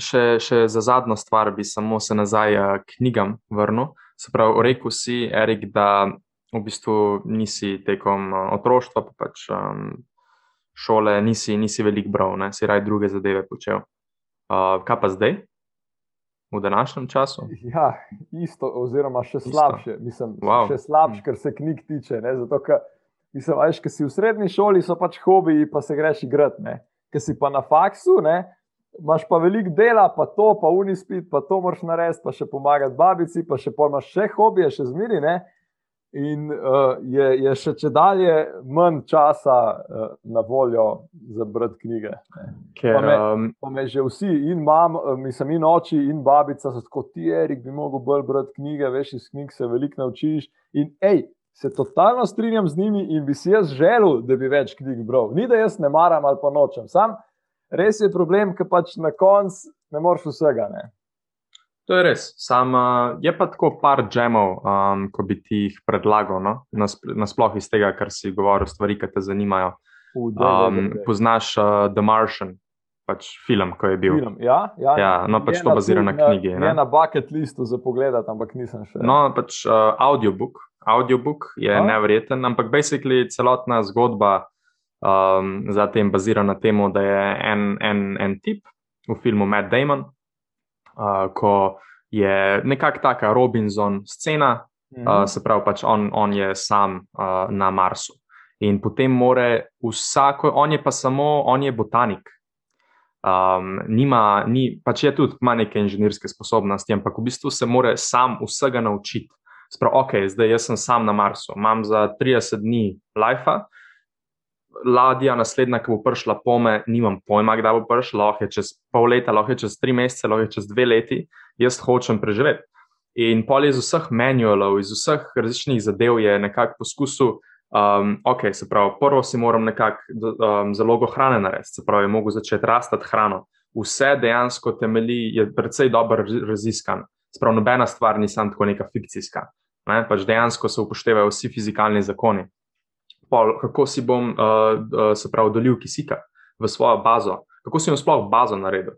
še, še za zadnjo stvar bi samo se nazaj k knjigam vrnil. Se pravi, rekel si, Erik, da v bistvu nisi tekom otroštva, pa pač um, šole, nisi, nisi velik bral, ne? si raj druge zadeve počel. Uh, kaj pa zdaj? v današnjem času? Ja, isto, oziroma še slabše. Mislim, wow. še slabše, ker se knjig tiče. Ne? Zato, ker, mislim, veš, si v srednji šoli, so pač hobiji, pa se greš igrati. Ker si pa na faksu, ne? imaš pa veliko dela, pa to, pa unispit, pa to moraš narediti, pa še pomagati babici, pa še pojmaš še hobije, še zmeri in uh, je, je še če dalje manj časa uh, na voljo za brati knjige. Ker, pa, me, um, pa me že vsi, in mam, mislim, in oči, in babica, so tako ti, Erik, bi mogel bolj brati knjige, veš, iz knjig se veliko naučiš. In hej, se totalno strinjam z njimi in bi si jaz želel, da bi več knjig bral. Ni da jaz ne maram ali pa nočem. Sam res je problem, ker pač na koncu ne moreš vsega. Ne? To je res. Sam, uh, je pa tako par džemov, um, ko bi ti jih predlagal, no? nasploh iz tega, kar si govoril, stvari, ki te zanimajo. Um, poznaš uh, The Martian, pač film, ko je bil. Film, ja, ja, ja, no, pač to bazira na knjigi. Ne na bucket listu za pogled, ampak nisem še. No, pač uh, audiobook. Audiobook je A? nevreten, ampak basically celotna zgodba um, za tem bazira na tem, da je en, en, en tip v filmu Matt Damon uh, ko je nekako taka Robinson scena, mm -hmm. uh, se pravi, pač on, on je sam uh, na Marsu. In potem more vsako, on je pa samo, on je botanik. Um, nima, ni, pač je tudi ima neke inženirske sposobnosti, ampak v bistvu se mora sam vsega naučiti. Sprav, ok, zdaj jaz sem sam na Marsu, imam za 30 dni life, ladja, naslednja, ki bo prišla po me, nimam pojma, kdaj bo prišla, lahko je čez pol leta, lahko je čez tri mesece, lahko je čez dve leti, jaz hočem preživeti. In pol iz vseh manualov, iz vseh različnih zadev je nekako poskusil, um, ok, se pravi, prvo si moram nekako um, zalogo hrane narediti, se pravi, mogo začeti rastati hrano. Vse dejansko temelji, je precej dobro raziskan. Sprav, nobena stvar ni samo tako neka fikcijska. Ne? Pač dejansko se upoštevajo vsi fizikalni zakoni pol, kako si bom, uh, uh, se pravi, dolil kisika v svojo bazo, kako si bom sploh bazo naredil.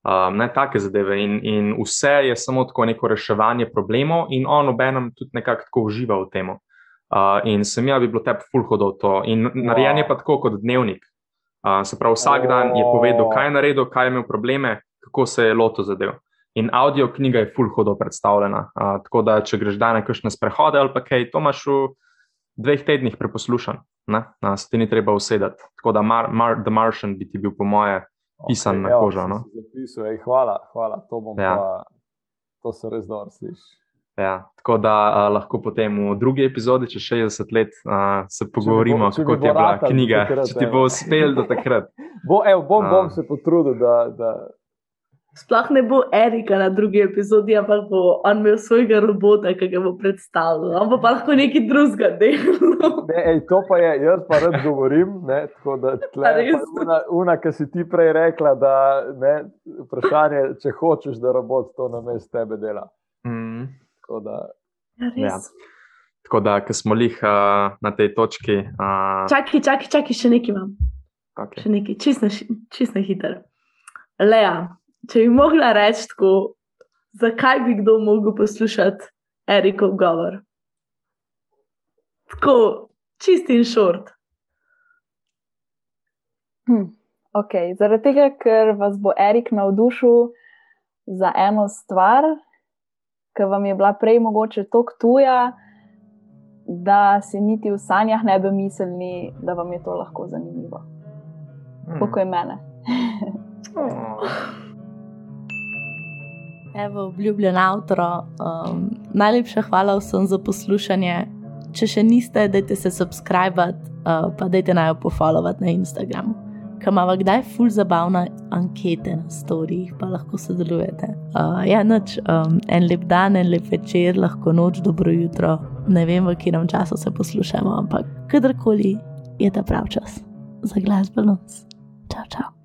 Um, ne take zadeve, in, in vse je samo tako neko reševanje problemov, in on obenem tudi nekako tako uživa v tem. Uh, in sem jaz, bi bilo tebi fulhodo to. In wow. narejen je pa tako kot dnevnik. Uh, se pravi, vsak dan je povedal, kaj je naredil, kaj je imel probleme, kako se je loto zadev. In audio knjiga je fulhodo predstavljena. Uh, tako da, če greš dan na kakšne sprehode ali pa kaj, to imaš v dveh tednih preposlušan, da se ti ni treba usedeti. Tako da Mar Mar The Martian bi ti bil, po moje, pisan okay, na kožo. No? Zapisal, ej, hvala, hvala, to bom ja. pa, to se res dobro sliši. Ja, tako da a, lahko potem v drugi epizodi, če 60 let, a, se pogovorimo, bo, kako ti je bila knjiga, takrat, če ti bo uspel do takrat. bo, evo, bom, bom se potrudil, da, da, Sploh ne bo Erika na drugi epizodi, ampak bo on imel svojega robota, ki ga bo predstavljal. On pa lahko nekaj drugega dela. To pa je, jaz pa rad govorim. Ne, tako da tle, una, una, ki si ti prej rekla, da ne, vprašanje, če hočeš, da robot to na mestu tebe dela. Mm. Tako da. Ja, Ja. Tako da, ko smo lih uh, na tej točki. Uh, Čakaj, čakaj, čakaj, še nekaj imam. okay. Še nekaj, čisto čist na hitro. Lea, če bi mogla reči tako, zakaj bi kdo mogel poslušati Erikov govor? Tako, čist in šort. Hm, okay. Zaradi tega, ker vas bo Erik navdušil za eno stvar, ki vam je bila prej mogoče tako tuja, da si niti v sanjah ne bi mislili, da vam je to lahko zanimivo. Kako je mene. Oh. Evo, obljubljen avtor. Um, najlepša hvala vsem za poslušanje. Če še niste, dajte se subskrbati, uh, pa dajte naj jo pofollowati na Instagramu. Kam ima kdaj ful zabavne ankete na storjih, pa lahko sodelujete. Uh, ja, noč, um, en lep dan, en lep večer, lahko noč, dobro jutro. Ne vem, v katerem času se poslušamo, ampak kadarkoli je ta prav čas za glasbeno. Čau, čau.